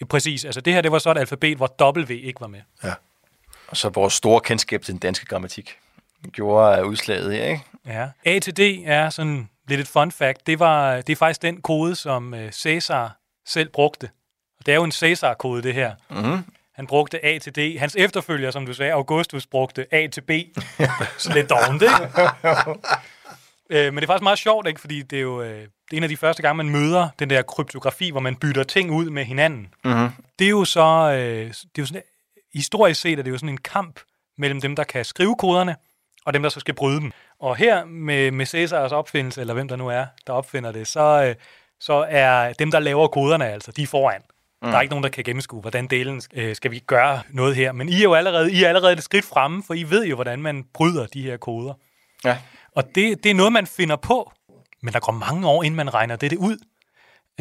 præcis. Altså det her, det var så et alfabet, hvor W ikke var med. Ja. Og så vores store kendskab til den danske grammatik gjorde udslaget her, ikke? Ja. A til D er sådan lidt et fun fact. Det, var, det er faktisk den kode, som øh, Cæsar selv brugte. Og det er jo en Cæsar-kode, det her. Mm-hmm. Han brugte A til D. Hans efterfølger, som du sagde, Augustus, brugte A til B. Så lidt dovent, ikke? øh, men det er faktisk meget sjovt, ikke? Fordi det er jo øh, det er en af de første gange, man møder den der kryptografi, hvor man bytter ting ud med hinanden. Mm-hmm. Det er jo så... Øh, det er jo sådan, historisk set er det jo sådan en kamp mellem dem, der kan skrive koderne, og dem, der så skal bryde dem. Og her med, med Cæsars opfindelse, eller hvem der nu er, der opfinder det, så, øh, så er dem, der laver koderne, altså, de er foran. Mm. Der er ikke nogen, der kan gennemskue, hvordan delen øh, skal vi gøre noget her. Men I er jo allerede, I er allerede et skridt fremme, for I ved jo, hvordan man bryder de her koder. Ja. Og det, det er noget, man finder på, men der går mange år, inden man regner det ud.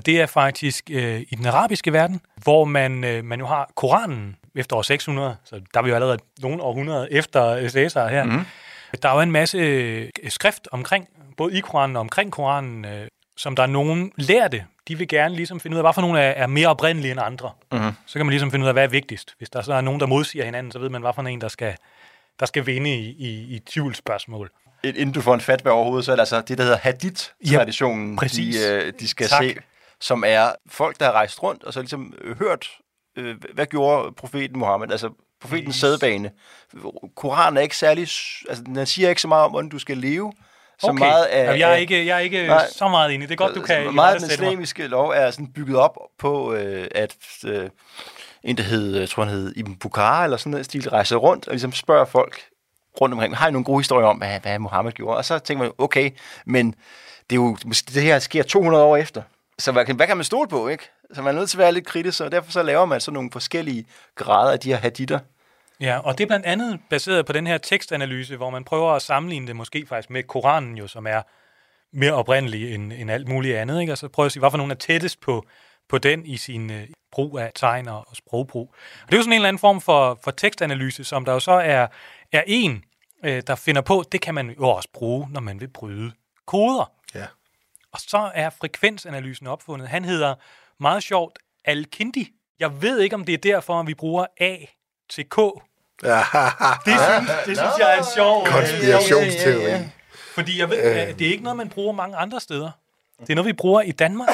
Det er faktisk øh, i den arabiske verden, hvor man, øh, man jo har Koranen efter år 600, så der er vi jo allerede nogle århundreder efter Cæsar her. Mm. Der er jo en masse øh, skrift omkring, både i Koranen og omkring Koranen, øh, som der er nogen lærte. De vil gerne ligesom finde ud af, hvad for nogle er, er mere oprindelige end andre. Mm-hmm. Så kan man ligesom finde ud af, hvad er vigtigst. Hvis der så er nogen, der modsiger hinanden, så ved man, hvad for en, der skal, der skal vinde i, i, i tvivlsspørgsmål. Inden du får en fatwa overhovedet, så er det altså det, der hedder hadith-traditionen, Ja, de, øh, de skal Tak. se, som er folk, der har rejst rundt og så ligesom hørt, øh, hvad gjorde profeten Mohammed, altså profetens yes. sædbane. Koranen er ikke særlig, altså den siger ikke så meget om, hvordan du skal leve, så Okay. meget af, Jamen, jeg er ikke, jeg er ikke Nej. så meget enig. Det er godt, du kan Altså, meget af den irettesætte mig. islamiske lov er sådan bygget op på, øh, at øh, en, der hed, jeg tror han hed Ibn Bukhara, eller sådan noget stil, rejser rundt og ligesom spørger folk rundt omkring, har I nogle gode historier om, hvad, hvad Mohammed gjorde? Og så tænker man, okay, men det, er jo, måske- det her sker 200 år efter. Så hvad kan, hvad kan man stole på, ikke? Så man er nødt til at være lidt kritisk, og derfor så laver man sådan nogle forskellige grader af de her haditter. Ja, og det er blandt andet baseret på den her tekstanalyse, hvor man prøver at sammenligne det måske faktisk med Koranen jo, som er mere oprindelig end, end alt muligt andet. Ikke? Og så prøver at sige, hvorfor nogen er tættest på, på den i sin øh, brug af tegn og sprogbrug. Og det er jo sådan en eller anden form for, for tekstanalyse, som der jo så er, er en, øh, der finder på, det kan man jo også bruge, når man vil bryde koder. Ja. Og så er frekvensanalysen opfundet. Han hedder meget sjovt Al-Kindi. Jeg ved ikke, om det er derfor, at vi bruger A til K. Ja, Det synes, det synes jeg er en sjov... øh, konspirationsteori. Ja, ja, ja. Fordi jeg ved, øh. det er ikke noget, man bruger mange andre steder. Det er noget, vi bruger i Danmark.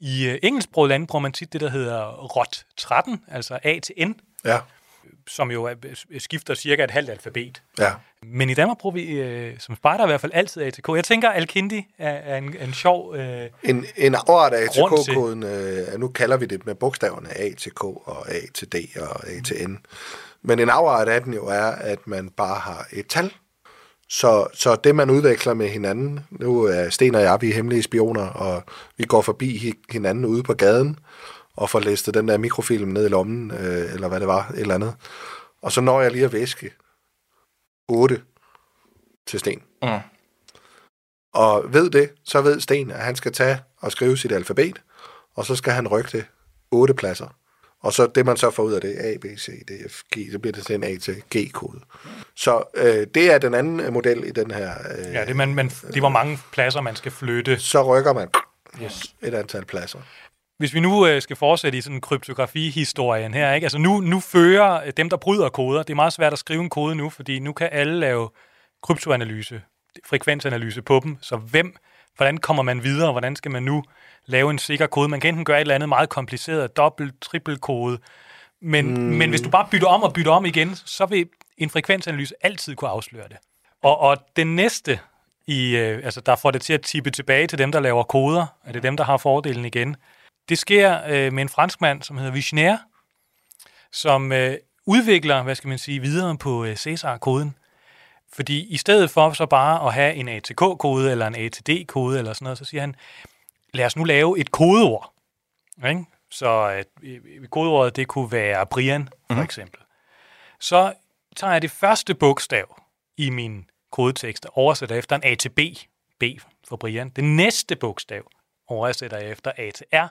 I øh, engelsksproget lande bruger man tit det, der hedder ROT 13, altså A til N. Ja. Som jo er, skifter cirka et halvt alfabet. Ja. Men i Danmark bruger vi øh, som spejder i hvert fald altid ATK. Jeg tænker, Alkindi er, er en, en sjov... Øh, En, en art af ATK-koden, øh, nu kalder vi det med bogstaverne A til K og A til D og A til N. Men en afart af den jo er, at man bare har et tal. Så, så det, man udveksler med hinanden, nu er Sten og jeg, vi er hemmelige spioner, og vi går forbi hi- hinanden ude på gaden, og får læstet den der mikrofilm ned i lommen, øh, eller hvad det var, et eller andet. Og så når jeg lige at væske 8 til Sten. Mm. Og ved det, så ved Sten, at han skal tage og skrive sit alfabet, og så skal han rykke det otte pladser. Og så det, man så får ud af det, A, B, C, D, F, G, så bliver det til en A til G-kode. Så øh, det er den anden øh, model i den her. Øh, ja, det, man, man, det hvor mange pladser, man skal flytte. Så rykker man Yes. et antal pladser. Hvis vi nu øh, skal fortsætte i sådan kryptografi-historien her, ikke? Altså nu, nu fører øh, dem, der bryder koder, det er meget svært at skrive en kode nu, fordi nu kan alle lave kryptoanalyse, frekvensanalyse på dem, så hvem, hvordan kommer man videre, hvordan skal man nu lave en sikker kode? Man kan enten gøre et eller andet meget kompliceret, dobbelt, trippel kode, men, mm. men hvis du bare bytter om og bytter om igen, så vil en frekvensanalyse altid kunne afsløre det. Og, og den næste, i, øh, altså der får det til at tippe tilbage til dem, der laver koder, er det dem, der har fordelen igen. Det sker øh, med en franskmand, som hedder Vichner, som øh, udvikler, hvad skal man sige, videre på øh, Cæsar-koden. Fordi i stedet for så bare at have en ATK-kode eller en ATD-kode eller sådan noget, så siger han, lad os nu lave et kodeord. Ikke? Så øh, kodeordet, det kunne være Brian, for mm. eksempel. Så tager jeg det første bogstav i min kodetekst og oversætter efter en A til B, B for Brian. Det næste bogstav oversætter jeg efter A til R.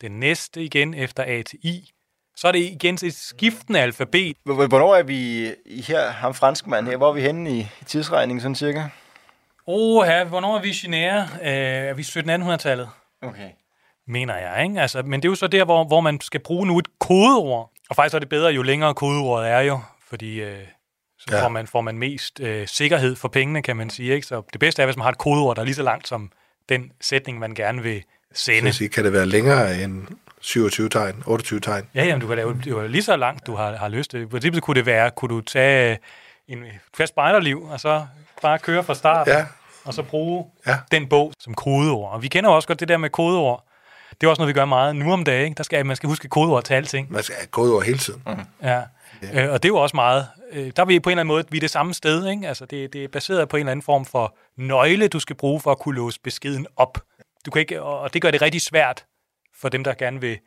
Det næste igen efter A til I. Så er det igen et skiftende alfabet. Hvor- Hvornår er vi her, ham franskmand her? Hvor er vi henne i tidsregningen, sådan cirka? Åh, her, hvornår er vi genere? Øh, er vi 1700-tallet? Okay. mener jeg. Ikke? Altså, men det er jo så der, hvor, hvor man skal bruge nu et kodeord. Og faktisk er det bedre, jo længere kodeordet er jo, fordi øh, så Ja. ja. får, man, får man mest øh, sikkerhed for pengene, kan man sige. Ikke? Så det bedste er, hvis man har et kodeord, der er lige så langt som den sætning, man gerne vil sende. Så sige, kan det være længere end 27 tegn, 28 tegn? Ja, jamen, du kan lave det jo lige så langt, du har, har lyst til. I princippet kunne det være, kunne du tage en fast spejderliv, og så bare køre fra start, Ja, og så bruge Ja. den bog som kodeord. Og vi kender jo også godt det der med kodeord. Det er også noget, vi gør meget nu om dagen. Ikke? Der skal, man skal huske kodeord til alting. man skal have over hele tiden. Mm. Ja. Øh, og det er jo også meget... Øh, der er vi på en eller anden måde, vi er det samme sted. Ikke? Altså, det, det er baseret på en eller anden form for nøgle, du skal bruge for at kunne låse beskeden op. Du kan ikke, og det gør det rigtig svært for dem, der gerne vil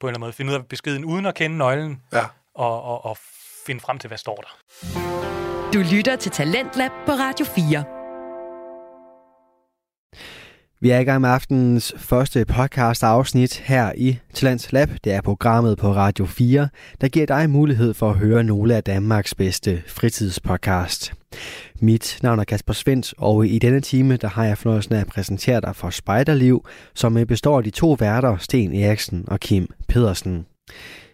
på en eller anden måde finde ud af beskeden uden at kende nøglen Ja. og, og, og finde frem til, hvad står der. Du lytter til Talentlab på Radio 4. Vi er i gang med aftenens første podcast afsnit her i Talents Lab. Det er programmet på Radio 4, der giver dig mulighed for at høre nogle af Danmarks bedste fritidspodcast. Mit navn er Kasper Svendt, og i denne time der har jeg fornøjelsen af at præsentere dig for Spejderliv, som består af de to værter, Sten Eriksen og Kim Pedersen.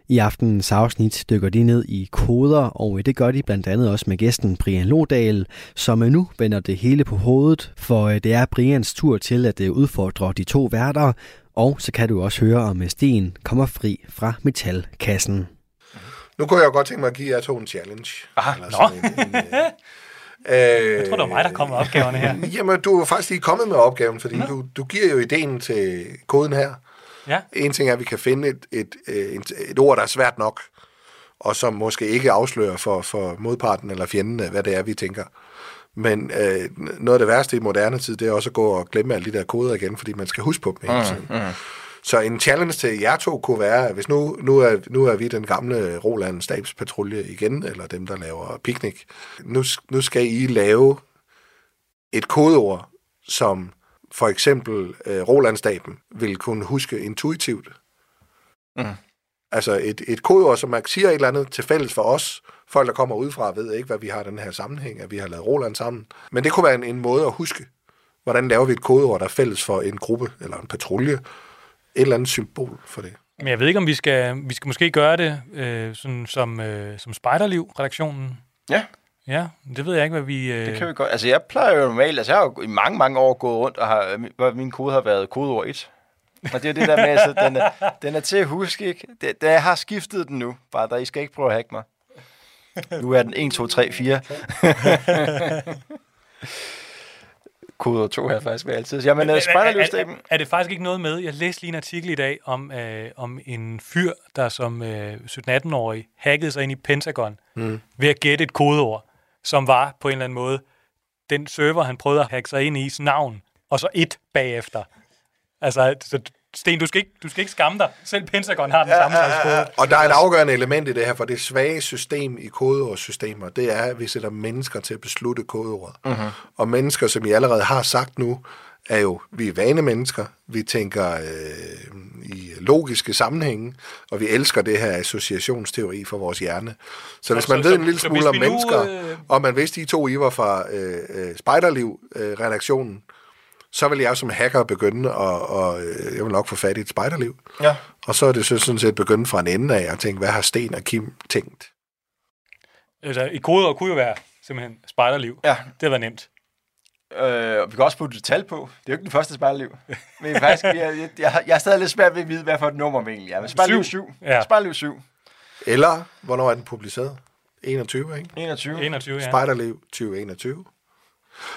I aftenens afsnit dykker de ned i koder, og det gør de blandt andet også med gæsten Brian Lodal, som nu vender det hele på hovedet, for øh, det er Brians tur til at øh, udfordre de to værter, og så kan du også høre om øh, Sten kommer fri fra metalkassen. Nu kunne jeg jo godt tænke mig at give jer to en challenge. Aha, Eller nå. sådan en, en, øh, Jeg tror, det var mig, der kom med opgaverne her. Jamen, du er faktisk lige kommet med opgaven, fordi du, du giver jo ideen til koden her. Ja. En ting er, at vi kan finde et, et, et, et, et ord, der er svært nok, og som måske ikke afslører for, for modparten eller fjenden, hvad det er, vi tænker. Men øh, noget af det værste i moderne tid, det er også at gå og glemme alle de der koder igen, fordi man skal huske på dem hele tiden. Mm, mm. Så en challenge til jer to kunne være, hvis nu, nu, er, nu er vi den gamle Roland stabspatrulje igen, eller dem, der laver picnic, nu, nu skal I lave et kodeord, som for eksempel øh, Rolandstaben vil kunne huske intuitivt. Mm. Altså et, et kodeord, som man siger et eller andet til fælles for os. Folk, der kommer udefra, ved ikke, hvad vi har i den her sammenhæng, at vi har lavet Roland sammen. Men det kunne være en, en måde at huske. Hvordan laver vi et kodeord, der er fælles for en gruppe eller en patrulje? Et eller andet symbol for det. Men jeg ved ikke, om vi skal, vi skal måske gøre det øh, sådan, som, øh, som Spejderliv-redaktionen. Ja, Ja, det ved jeg ikke, hvad vi... Øh... det kan vi godt. Altså, jeg plejer jo normalt, altså jeg har jo i mange, mange år gået rundt, og har, hvor min kode har været kodeord 1. Og det er det der med, altså, den er, den er til at huske, ikke? Det, det, jeg har skiftet den nu, bare der, I skal ikke prøve at hacke mig. Nu er den 1, 2, 3, 4. Koder 2 her faktisk, jeg altid. Jamen, uh, er, er, spejderlivsstaben. er det faktisk ikke noget med, jeg læste lige en artikel i dag om, øh, om en fyr, der som øh, 17-18-årig hackede sig ind i Pentagon mm. ved at gætte et kodeord, som var på en eller anden måde den server, han prøvede at hacke sig ind i, navn, og så et bagefter. Altså, så Sten, du skal, ikke, du skal ikke skamme dig. Selv Pentagon har den ja, samme slags kode. Og der er et afgørende element i det her, for det svage system i kodeordssystemer, det er, at vi sætter mennesker til at beslutte kodeordet. Uh-huh. Og mennesker, som I allerede har sagt nu, er jo, vi er vane mennesker, vi tænker øh, i logiske sammenhænge, og vi elsker det her associationsteori for vores hjerne. Så hvis man så, ved så, en lille smule om mennesker, nu, øh... og man vidste, I to I var fra øh, øh, Spejderliv-redaktionen, øh, så vil jeg som hacker begynde at, og, øh, jeg vil nok få fat i et spejderliv. Ja. Og så er det så sådan set begynde fra en ende af at tænke, hvad har Sten og Kim tænkt? Altså, i koder kunne jo være simpelthen spejderliv. Ja. Det var nemt. Øh, vi kan også putte et tal på. Det er jo ikke den første spejderliv. Men faktisk, jeg, jeg, jeg, jeg er stadig lidt svært ved at vide, hvad for et nummer vi egentlig er. Men spejderliv 7. Ja. Spejderliv 7. Eller, hvornår er den publiceret? 21, ikke? 21. 21, ja. Spejderliv 2021.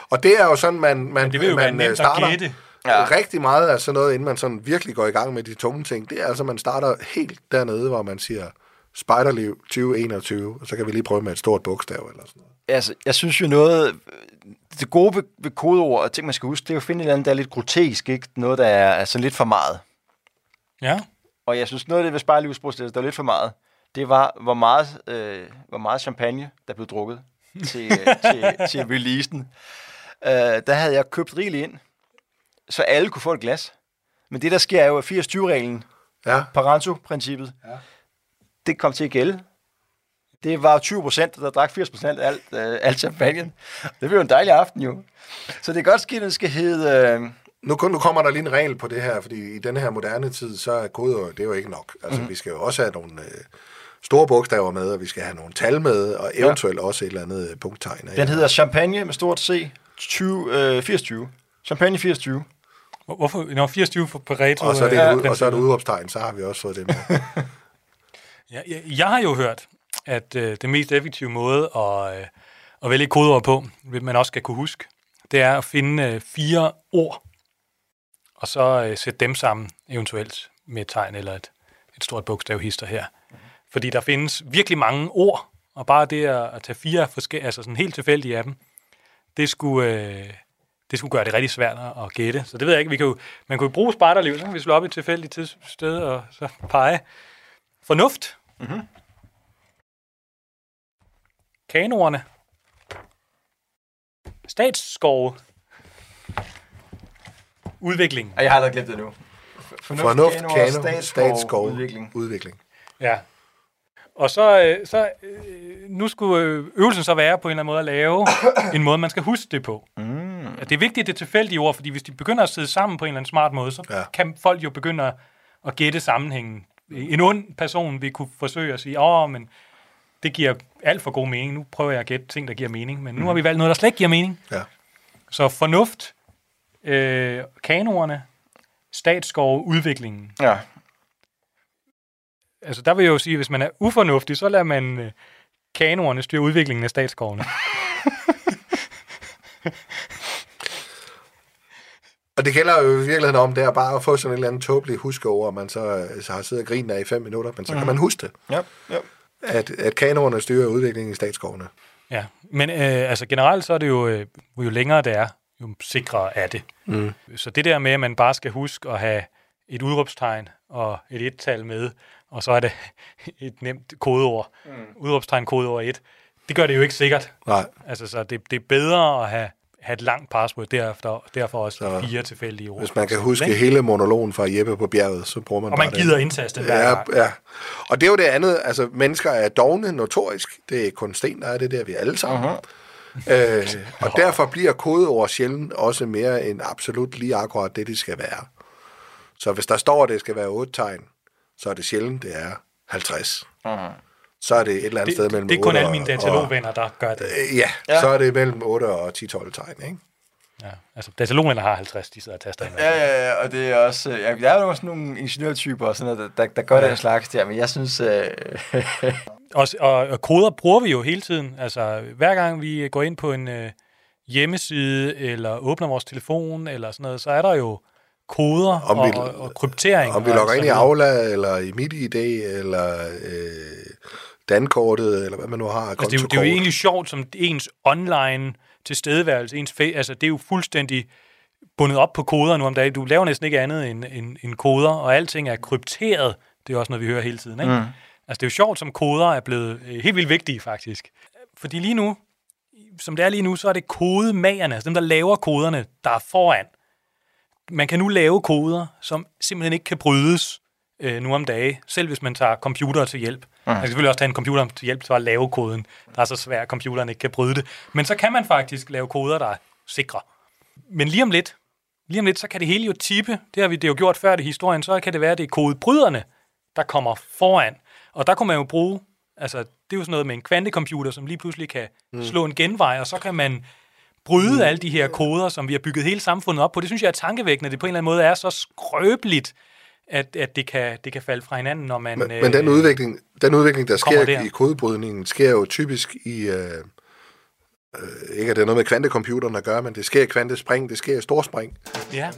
Og det er jo sådan, man, man, det vil jo man være starter at ja. rigtig meget af sådan noget, inden man sådan virkelig går i gang med de tunge ting. Det er altså, man starter helt dernede, hvor man siger, Spejderliv 2021, og så kan vi lige prøve med et stort bogstav eller sådan noget. Altså, jeg synes jo noget, det gode ved, ved kodeord, og ting man skal huske, det er jo at finde et eller andet, der er lidt grotesk, ikke? Noget, der er altså lidt for meget. Ja. Og jeg synes, noget af det ved Spejderlivsprocesset, der er lidt for meget, det var, hvor meget, øh, hvor meget champagne, der blev drukket til, til, til releasen. Uh, der havde jeg købt rigeligt ind, så alle kunne få et glas. Men det, der sker, er jo, at 80-20-reglen, ja. Parenzo-princippet, ja. det kom til at gælde. Det var 20 procent, der drak 80 procent af alt, uh, alt champagne. Det blev jo en dejlig aften jo. Så det er godt skidt, at det skal hedde... Uh, nu, nu kommer der lige en regel på det her, fordi i denne her moderne tid, så er koder, det er jo ikke nok. Altså, mm-hmm. vi skal jo også have nogle... Uh, store bogstaver med, og vi skal have nogle tal med, og eventuelt ja. også et eller andet øh, punkttegn. Den hedder Champagne med stort C, 20, øh, 8020. Champagne 8020. Hvorfor? Nå, 8020 for Pareto. Og så er det, ja. ud, og så er det udråbstegn, så har vi også fået det med. ja, jeg, jeg har jo hørt, at øh, den mest effektive måde at, øh, at vælge kodeord på, man også skal kunne huske, det er at finde øh, fire ord, og så øh, sætte dem sammen, eventuelt med et tegn eller et, et stort bogstavhister her. Fordi der findes virkelig mange ord, og bare det at, at tage fire forskellige, altså sådan helt tilfældige af dem, det skulle, øh, det skulle gøre det rigtig svært at gætte. Så det ved jeg ikke. Vi kan jo, man kunne jo bruge spejderliv, så kan vi slå op i et tilfældigt sted og så pege. Fornuft. Mm-hmm. Kanoerne. Statsskove. Udvikling. Jeg har aldrig glemt det nu. Fornuft, Fornuft kano, statsskov, udvikling. udvikling. Ja, og så, øh, så øh, nu skulle øh, øvelsen så være på en eller anden måde at lave en måde, man skal huske det på. Mm. Det er vigtigt, at det er tilfældige ord, fordi hvis de begynder at sidde sammen på en eller anden smart måde, så ja. kan folk jo begynde at gætte sammenhængen. En ond person vil kunne forsøge at sige, åh, men det giver alt for god mening. Nu prøver jeg at gætte ting, der giver mening. Men nu har vi valgt noget, der slet ikke giver mening. Ja. Så fornuft, øh, kanoerne, statsskov, udviklingen. Ja altså der vil jeg jo sige, at hvis man er ufornuftig, så lader man øh, kanoerne styre udviklingen af statsskovene. Og det gælder jo i virkeligheden om, det er bare at få sådan en eller anden tåbelig over, man så, øh, så har siddet og grinet af i fem minutter, men så mm. kan mhm. man huske det. Ja, ja. At, at kanoerne styrer udviklingen i statsskovene. Ja, men øh, altså generelt så er det jo, øh, jo længere det er, jo sikrere er det. Mm. Så det der med, at man bare skal huske at have et udråbstegn og et et-tal med, og så er det et nemt kodeord, mm. udråbstegn kodeord 1. Det gør det jo ikke sikkert. Nej. Altså, så det, det er bedre at have, have et langt password, derefter, derfor også så, fire tilfældige ord. Hvis man kan huske ikke? hele monologen fra Jeppe på bjerget, så bruger man Og man gider det. indtaste hver ja, gang. ja. Og det er jo det andet, altså mennesker er dogne notorisk. Det er kun sten, der er det der, vi alle sammen. Uh-huh. Øh, og derfor bliver kodeord sjældent også mere end absolut lige akkurat det, de skal være. Så hvis der står, at det skal være otte tegn, så er det sjældent, det er 50. Uh-huh. Så er det et eller andet det, sted mellem Det er kun alle mine datalogvenner, der gør det. Øh, ja, ja, så er det mellem 8 og 10-12 tegn, ikke? Ja, altså datalogerne har 50, de sidder og taster ind. Ja, ja, ja, og det er også... Ja, der er jo også nogle ingeniørtyper og sådan noget, der, der, der gør ja. den slags der, men jeg synes... Øh, Og, og, og koder bruger vi jo hele tiden. Altså, hver gang vi går ind på en øh, hjemmeside, eller åbner vores telefon, eller sådan noget, så er der jo koder Om og, vi- og, og kryptering. Om vi og logger ind i. Aula, eller i MitID, eller øh, Dankortet, eller hvad man nu har. Altså, det, er jo, det er jo egentlig sjovt, som ens online tilstedeværelse, ens fa- altså, det er jo fuldstændig bundet op på koder nu om dagen. Du laver næsten ikke andet end, end, end koder, og alting er krypteret. Det er også noget, vi hører hele tiden. Ikke? Mm. Altså, det er jo sjovt, som koder er blevet øh, helt vildt vigtige, faktisk. Fordi lige nu, som det er lige nu, så er det kodemagerne, altså dem, der laver koderne, der er foran. Man kan nu lave koder, som simpelthen ikke kan brydes øh, nu om dage, selv hvis man tager computer til hjælp. Mm. Man kan selvfølgelig også tage en computer til hjælp til at lave koden. Der er så svært, at computeren ikke kan bryde det. Men så kan man faktisk lave koder, der er sikre. Men lige om lidt, lige om lidt, så kan det hele jo tippe. Det har vi det jo gjort før i historien. Så kan det være, at det er kodebryderne, der kommer foran. Og der kunne man jo bruge, altså det er jo sådan noget med en kvantecomputer, som lige pludselig kan mm. slå en genvej, og så kan man bryde mm. alle de her koder, som vi har bygget hele samfundet op på. Det synes jeg er tankevækkende. Det på en eller anden måde er så skrøbeligt, at, at det, kan, det kan falde fra hinanden, når man... Men, men den øh, udvikling, den udvikling, der sker der. i kodebrydningen, sker jo typisk i... Øh, øh, ikke at det er noget med kvantecomputeren at gøre, men det sker i kvantespring, det sker i storspring. Ja.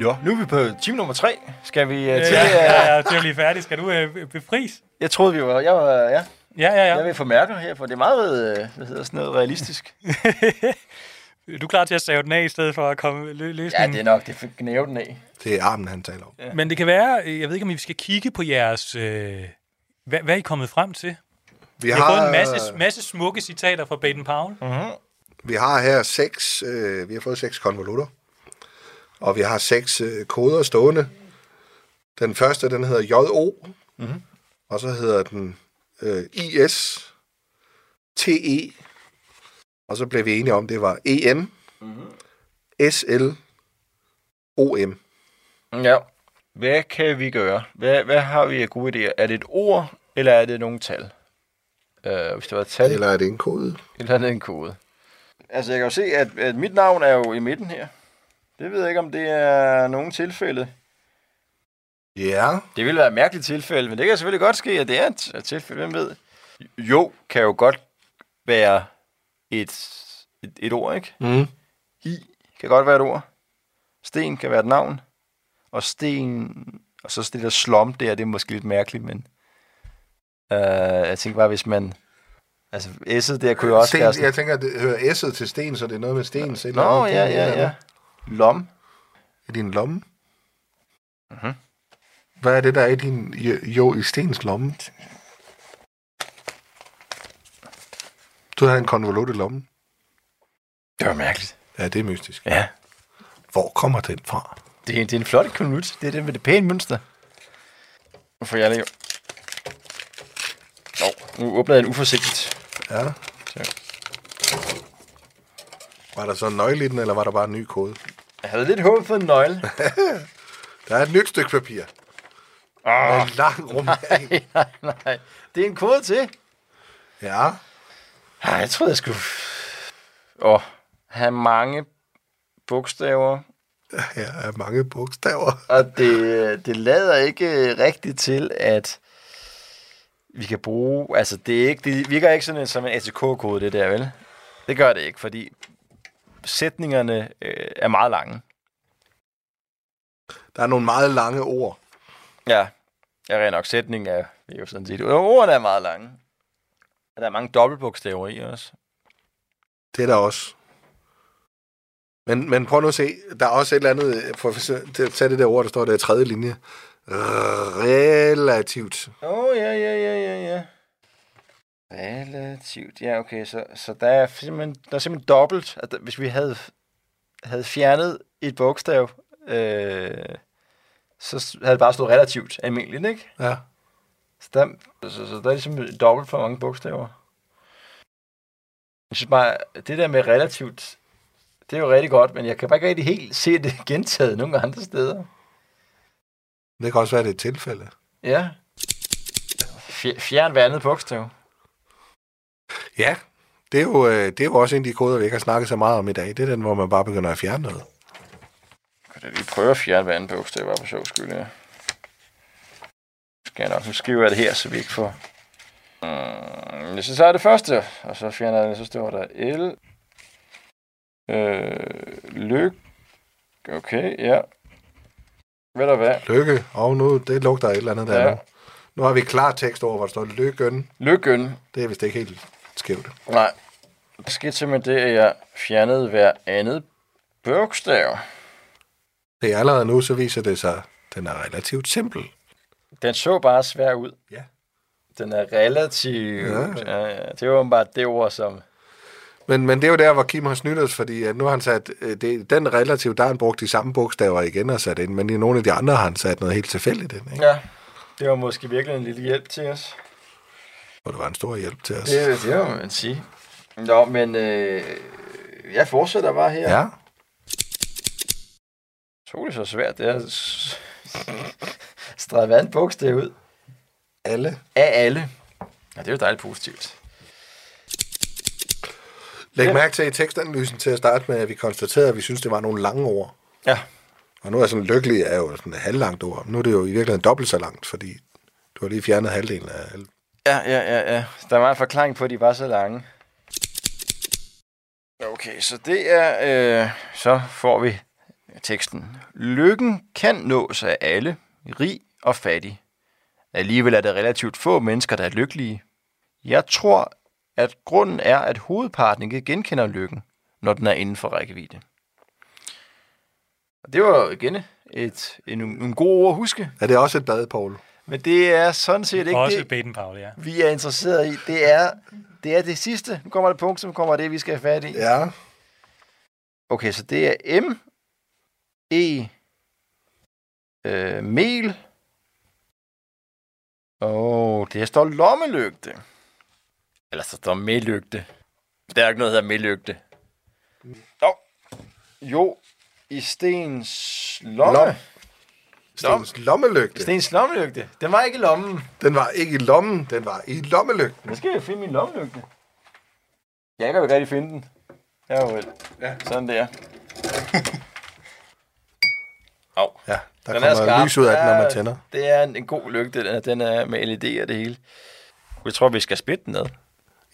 jo, nu er vi på time nummer tre. Skal vi uh, Ja, til... ja, Uh, ja, ja, til at blive færdig. Skal du øh, befries? jeg troede, vi var... Jeg var... Ja, Ja, ja, jeg ja. vil få mærker her, for det er meget, øh, hvad hedder sådan noget, realistisk. Er du klar til at save den af, i stedet for at komme lø- Ja, løsningen? det er nok, det er gnæve den af. Det er armen, han taler om. Ja. Men det kan være, øh, jeg ved ikke, om vi skal kigge på jeres... Øh, hvad, hvad er I kommet frem til? Vi, Vi har fået en masse, masse smukke citater fra Baden Powell. Mm-hmm. vi har her seks, øh, vi har fået seks konvolutter, og vi har seks øh, koder stående. Den første, den hedder JO, mm-hmm. og så hedder den øh, IS, TE, og så blev vi enige om, det var EN, mm-hmm. SL, OM. Ja. Hvad kan vi gøre? Hvad, hvad har vi af gode idéer? Er det et ord, eller er det nogle tal? Uh, hvis det var et tal, Eller er det en kode? eller er det en kode? Altså, jeg kan jo se, at, at mit navn er jo i midten her. Det ved jeg ikke, om det er nogen tilfælde. Ja. Det ville være et mærkeligt tilfælde, men det kan selvfølgelig godt ske, at det er et, tilfælde. Hvem ved? Jo, kan jo godt være et, et, et ord, ikke? Mm. I kan godt være et ord. Sten kan være et navn. Og sten... Og så det der slum der, det er måske lidt mærkeligt, men... Uh, jeg tænker bare, hvis man... Altså, S'et der kunne jo også Sten, være sådan... jeg tænker, det hører S'et til sten, så det er noget med sten. Så Nå, ja, det er ja, ja. Lom. I din lomme? Mhm. Hvad er det, der er i din jo, jo i stens lomme? Du har en konvolut i lommen. Det var mærkeligt. Ja, det er mystisk. Ja. Hvor kommer den fra? Det er, det er en flot konvolut. Det er det med det pæne mønster. Nu får jeg lige... Nå, nu åbner jeg den uforsigtigt. Ja. Så. Var der så en nøgle i den, eller var der bare en ny kode? Jeg havde lidt håb for en nøgle. Der er et nyt stykke papir. Ah. Med en lang rumæring. nej, nej. Det er en kode til. Ja. Ej, jeg troede, jeg skulle... Åh, have mange bogstaver. Ja, er mange bogstaver. Og det, det lader ikke rigtigt til, at vi kan bruge... Altså, det, er ikke, det virker ikke sådan en, som en ATK-kode, det der, vel? Det gør det ikke, fordi sætningerne øh, er meget lange. Der er nogle meget lange ord. Ja, jeg er nok sætningen er, jo sådan set... Ordene er meget lange. Og der er mange dobbeltbogstaver i også. Det er der også. Men, men prøv nu at se. Der er også et eller andet... For at tage det der ord, der står der i tredje linje. Relativt. Åh, oh, ja, ja, ja, ja, ja. Relativt, ja, okay, så, så der er simpelthen, der er simpelthen dobbelt, at der- hvis vi havde, havde fjernet et bogstav, øh, så havde det bare stået relativt almindeligt, ikke? Ja. Så der, så, så, der er ligesom dobbelt for mange bogstaver. Jeg synes bare, det der med relativt, det er jo rigtig godt, men jeg kan bare ikke rigtig helt se det gentaget nogle andre steder. Det kan også være, det er et tilfælde. Ja. Fj- Fjern hver andet bogstav. Ja, det er, jo, øh, det er jo også en af de koder, vi ikke har snakket så meget om i dag. Det er den, hvor man bare begynder at fjerne noget. Kan jeg lige prøve at fjerne hver andet bogstav, bare for sjov skyld, ja. Skal jeg nok, nu skriver jeg det her, så vi ikke får... Mm, hvis jeg så er det første, og så fjerner jeg det, så står der L. Øh, lyk. Okay, ja. Ved du hvad? Lykke. Og nu, det lugter et eller andet der Ja. nu. Nu har vi klar tekst over, hvor der står lykken. Lykken. Det er vist ikke helt skævt. Nej. Der skete simpelthen det, at jeg fjernede hver andet bogstav. Det er allerede nu, så viser det sig, at den er relativt simpel. Den så bare svær ud. Ja. Den er relativt... Ja. Ja. Ja, det var bare det ord, som... Men, men det er jo der, hvor Kim har snydt os, fordi at nu har han sat, øh, det, den relativt, der har han brugt de samme bogstaver igen og sat ind, men i nogle af de andre har han sat noget helt tilfældigt ind. Ikke? Ja. Det var måske virkelig en lille hjælp til os. Og det var en stor hjælp til os. Det, det må man sige. Nå, men øh, jeg fortsætter bare her. Ja, Så det så svært, det er at s- strege hver andet bogstav ud. alle. Af alle. Ja, det er jo dejligt positivt. Læg Ja. mærke til i tekstanalysen til at starte med, at vi konstaterede, at vi synes, det var nogle lange ord. Ja. Og nu er sådan lykkelig er jo sådan et halvlangt ord. Nu er det jo i virkeligheden dobbelt så langt, fordi du har lige fjernet halvdelen af alle. Ja, ja, ja, ja. Der var en forklaring på, at de var så lange. Okay, så det er... Øh, så får vi teksten. Lykken kan nås af alle, rig og fattig. Alligevel er der relativt få mennesker, der er lykkelige. Jeg tror, at grunden er, at hovedparten ikke genkender lykken, når den er inden for rækkevidde. Og det var jo igen et, en, en god ord at huske. Er det også et bad, Paul? Men det er sådan set ikke Også det, Baden Paul, ja. vi er interesseret i. Det er det, er det sidste. Nu kommer det punkt, som kommer det, vi skal have fat i. Ja. Okay, så det er M, E, øh, mel, og det står lommelygte. Eller så står mellygte. Der er ikke noget, der hedder mellygte. Nå. Jo, i Stens lomme. Lom. Stens lommelygte. Stens lommelygte. Den var ikke i lommen. Den var ikke i lommen, den var i lommelygten. Nu skal jeg finde min lommelygte. Jeg kan jo ikke rigtig finde den. Ja, vel. Ja. Sådan der. Au. Ja, der Den er kommer skarp. lys ud af den, når man tænder. Det er en, en god lygte. Den er, den er med LED og det hele. Jeg tror, vi skal splitte den ned.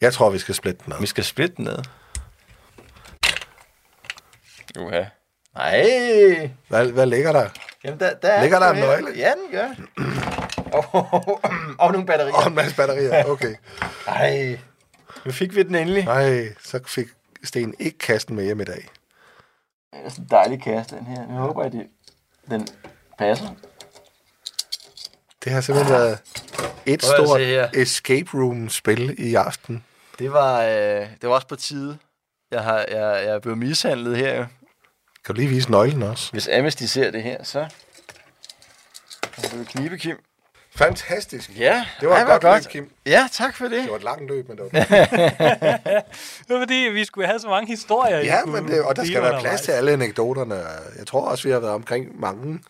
Jeg tror, vi skal splitte den Vi ad. skal splitte den ned. Uha. Nej. Hvad, hvad ligger der? Jamen, der, der er Ligger der en nøgle? Ja, den gør. og, og nogle batterier. Åh, en masse batterier. Okay. Nej. Nu fik vi den endelig. Nej, så fik Sten ikke kasten med hjem i dag. Det er sådan en dejlig kasse, den her. Jeg håber, at det, den passer. Det har simpelthen været et Prøv stort escape room-spil i aften. Det var, øh, det var også på tide. Jeg, har, jeg, jeg er blevet mishandlet her. Kan du lige vise nøglen også? Hvis Amnesty ser det her, så... Så vil knibe, Kim. Fantastisk. Ja, Det var ej, et hvor godt løb, Kim. Ja, tak for det. Det var et langt løb, men det var Det var fordi, vi skulle have så mange historier. I Ja, men det, og der skal være plads til alle anekdoterne. Jeg tror også, vi har været omkring mange.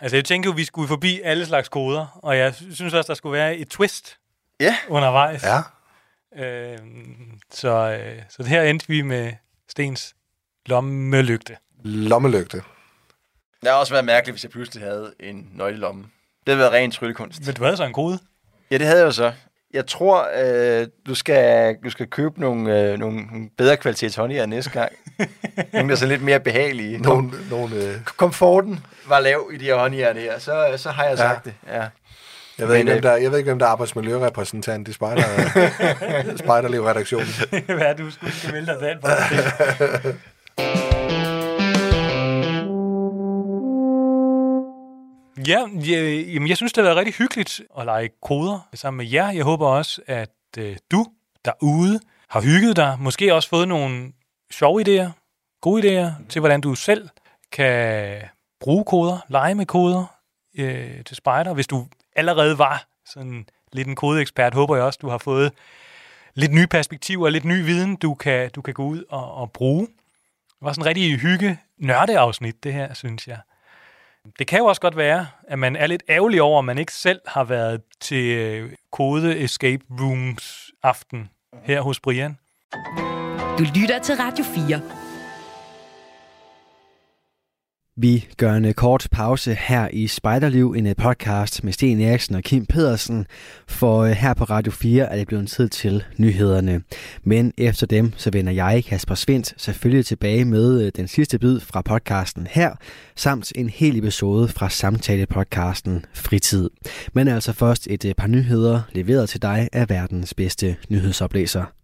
Altså, jeg tænker jo, vi skulle forbi alle slags koder, og jeg synes også, der skulle være et twist Ja. undervejs. Ja, Øh, så, øh, så her endte vi med Stens lommelygte. lommelygte. Det har også været mærkeligt, hvis jeg pludselig havde en nøglelomme. Det havde været ren tryllekunst. Men du havde så en kode. Ja, det havde jeg jo så. Jeg tror, øh, du, skal, du skal købe nogle, øh, nogle bedre kvalitets håndjern næste gang. nogle, der er sådan lidt mere behagelige. Nogle, nogle, øh, Komforten var lav i de her håndjern her, så, så har jeg Ja. sagt det. Ja. jeg, ved ikke, hvem der, jeg ved ikke, hvem der er arbejdsmiljørepræsentant i Spejder, Spejderliv-redaktionen. Hvad er du skulle melde dig den? Ja, jeg, jamen jeg synes, det har været rigtig hyggeligt at lege koder sammen med jer. Jeg håber også, at øh, du derude har hygget dig. Måske også fået nogle sjove idéer, gode idéer til, hvordan du selv kan bruge koder, lege med koder øh, til spejder. Hvis du allerede var sådan lidt en kodeekspert, håber jeg også, du har fået lidt nye perspektiver, lidt ny viden, du kan, du kan gå ud og, og bruge. Det var sådan en rigtig hygge nørdeafsnit, det her, synes jeg. Det kan jo også godt være, at man er lidt ærgerlig over, at man ikke selv har været til øh, Kode Escape Rooms aften her hos Brian. Du lytter til Radio 4. Vi gør en øh, kort pause her i Spejderliv, en øh, podcast med Sten Eriksen og Kim Pedersen, for øh, her på Radio 4 er det blevet tid til nyhederne. Men efter dem, så vender jeg, Kasper Svendt, selvfølgelig tilbage med den sidste bid fra podcasten her, samt en hel episode fra samtale-podcasten Fritid. Men altså først et par nyheder leveret til dig af verdens bedste nyhedsoplæser.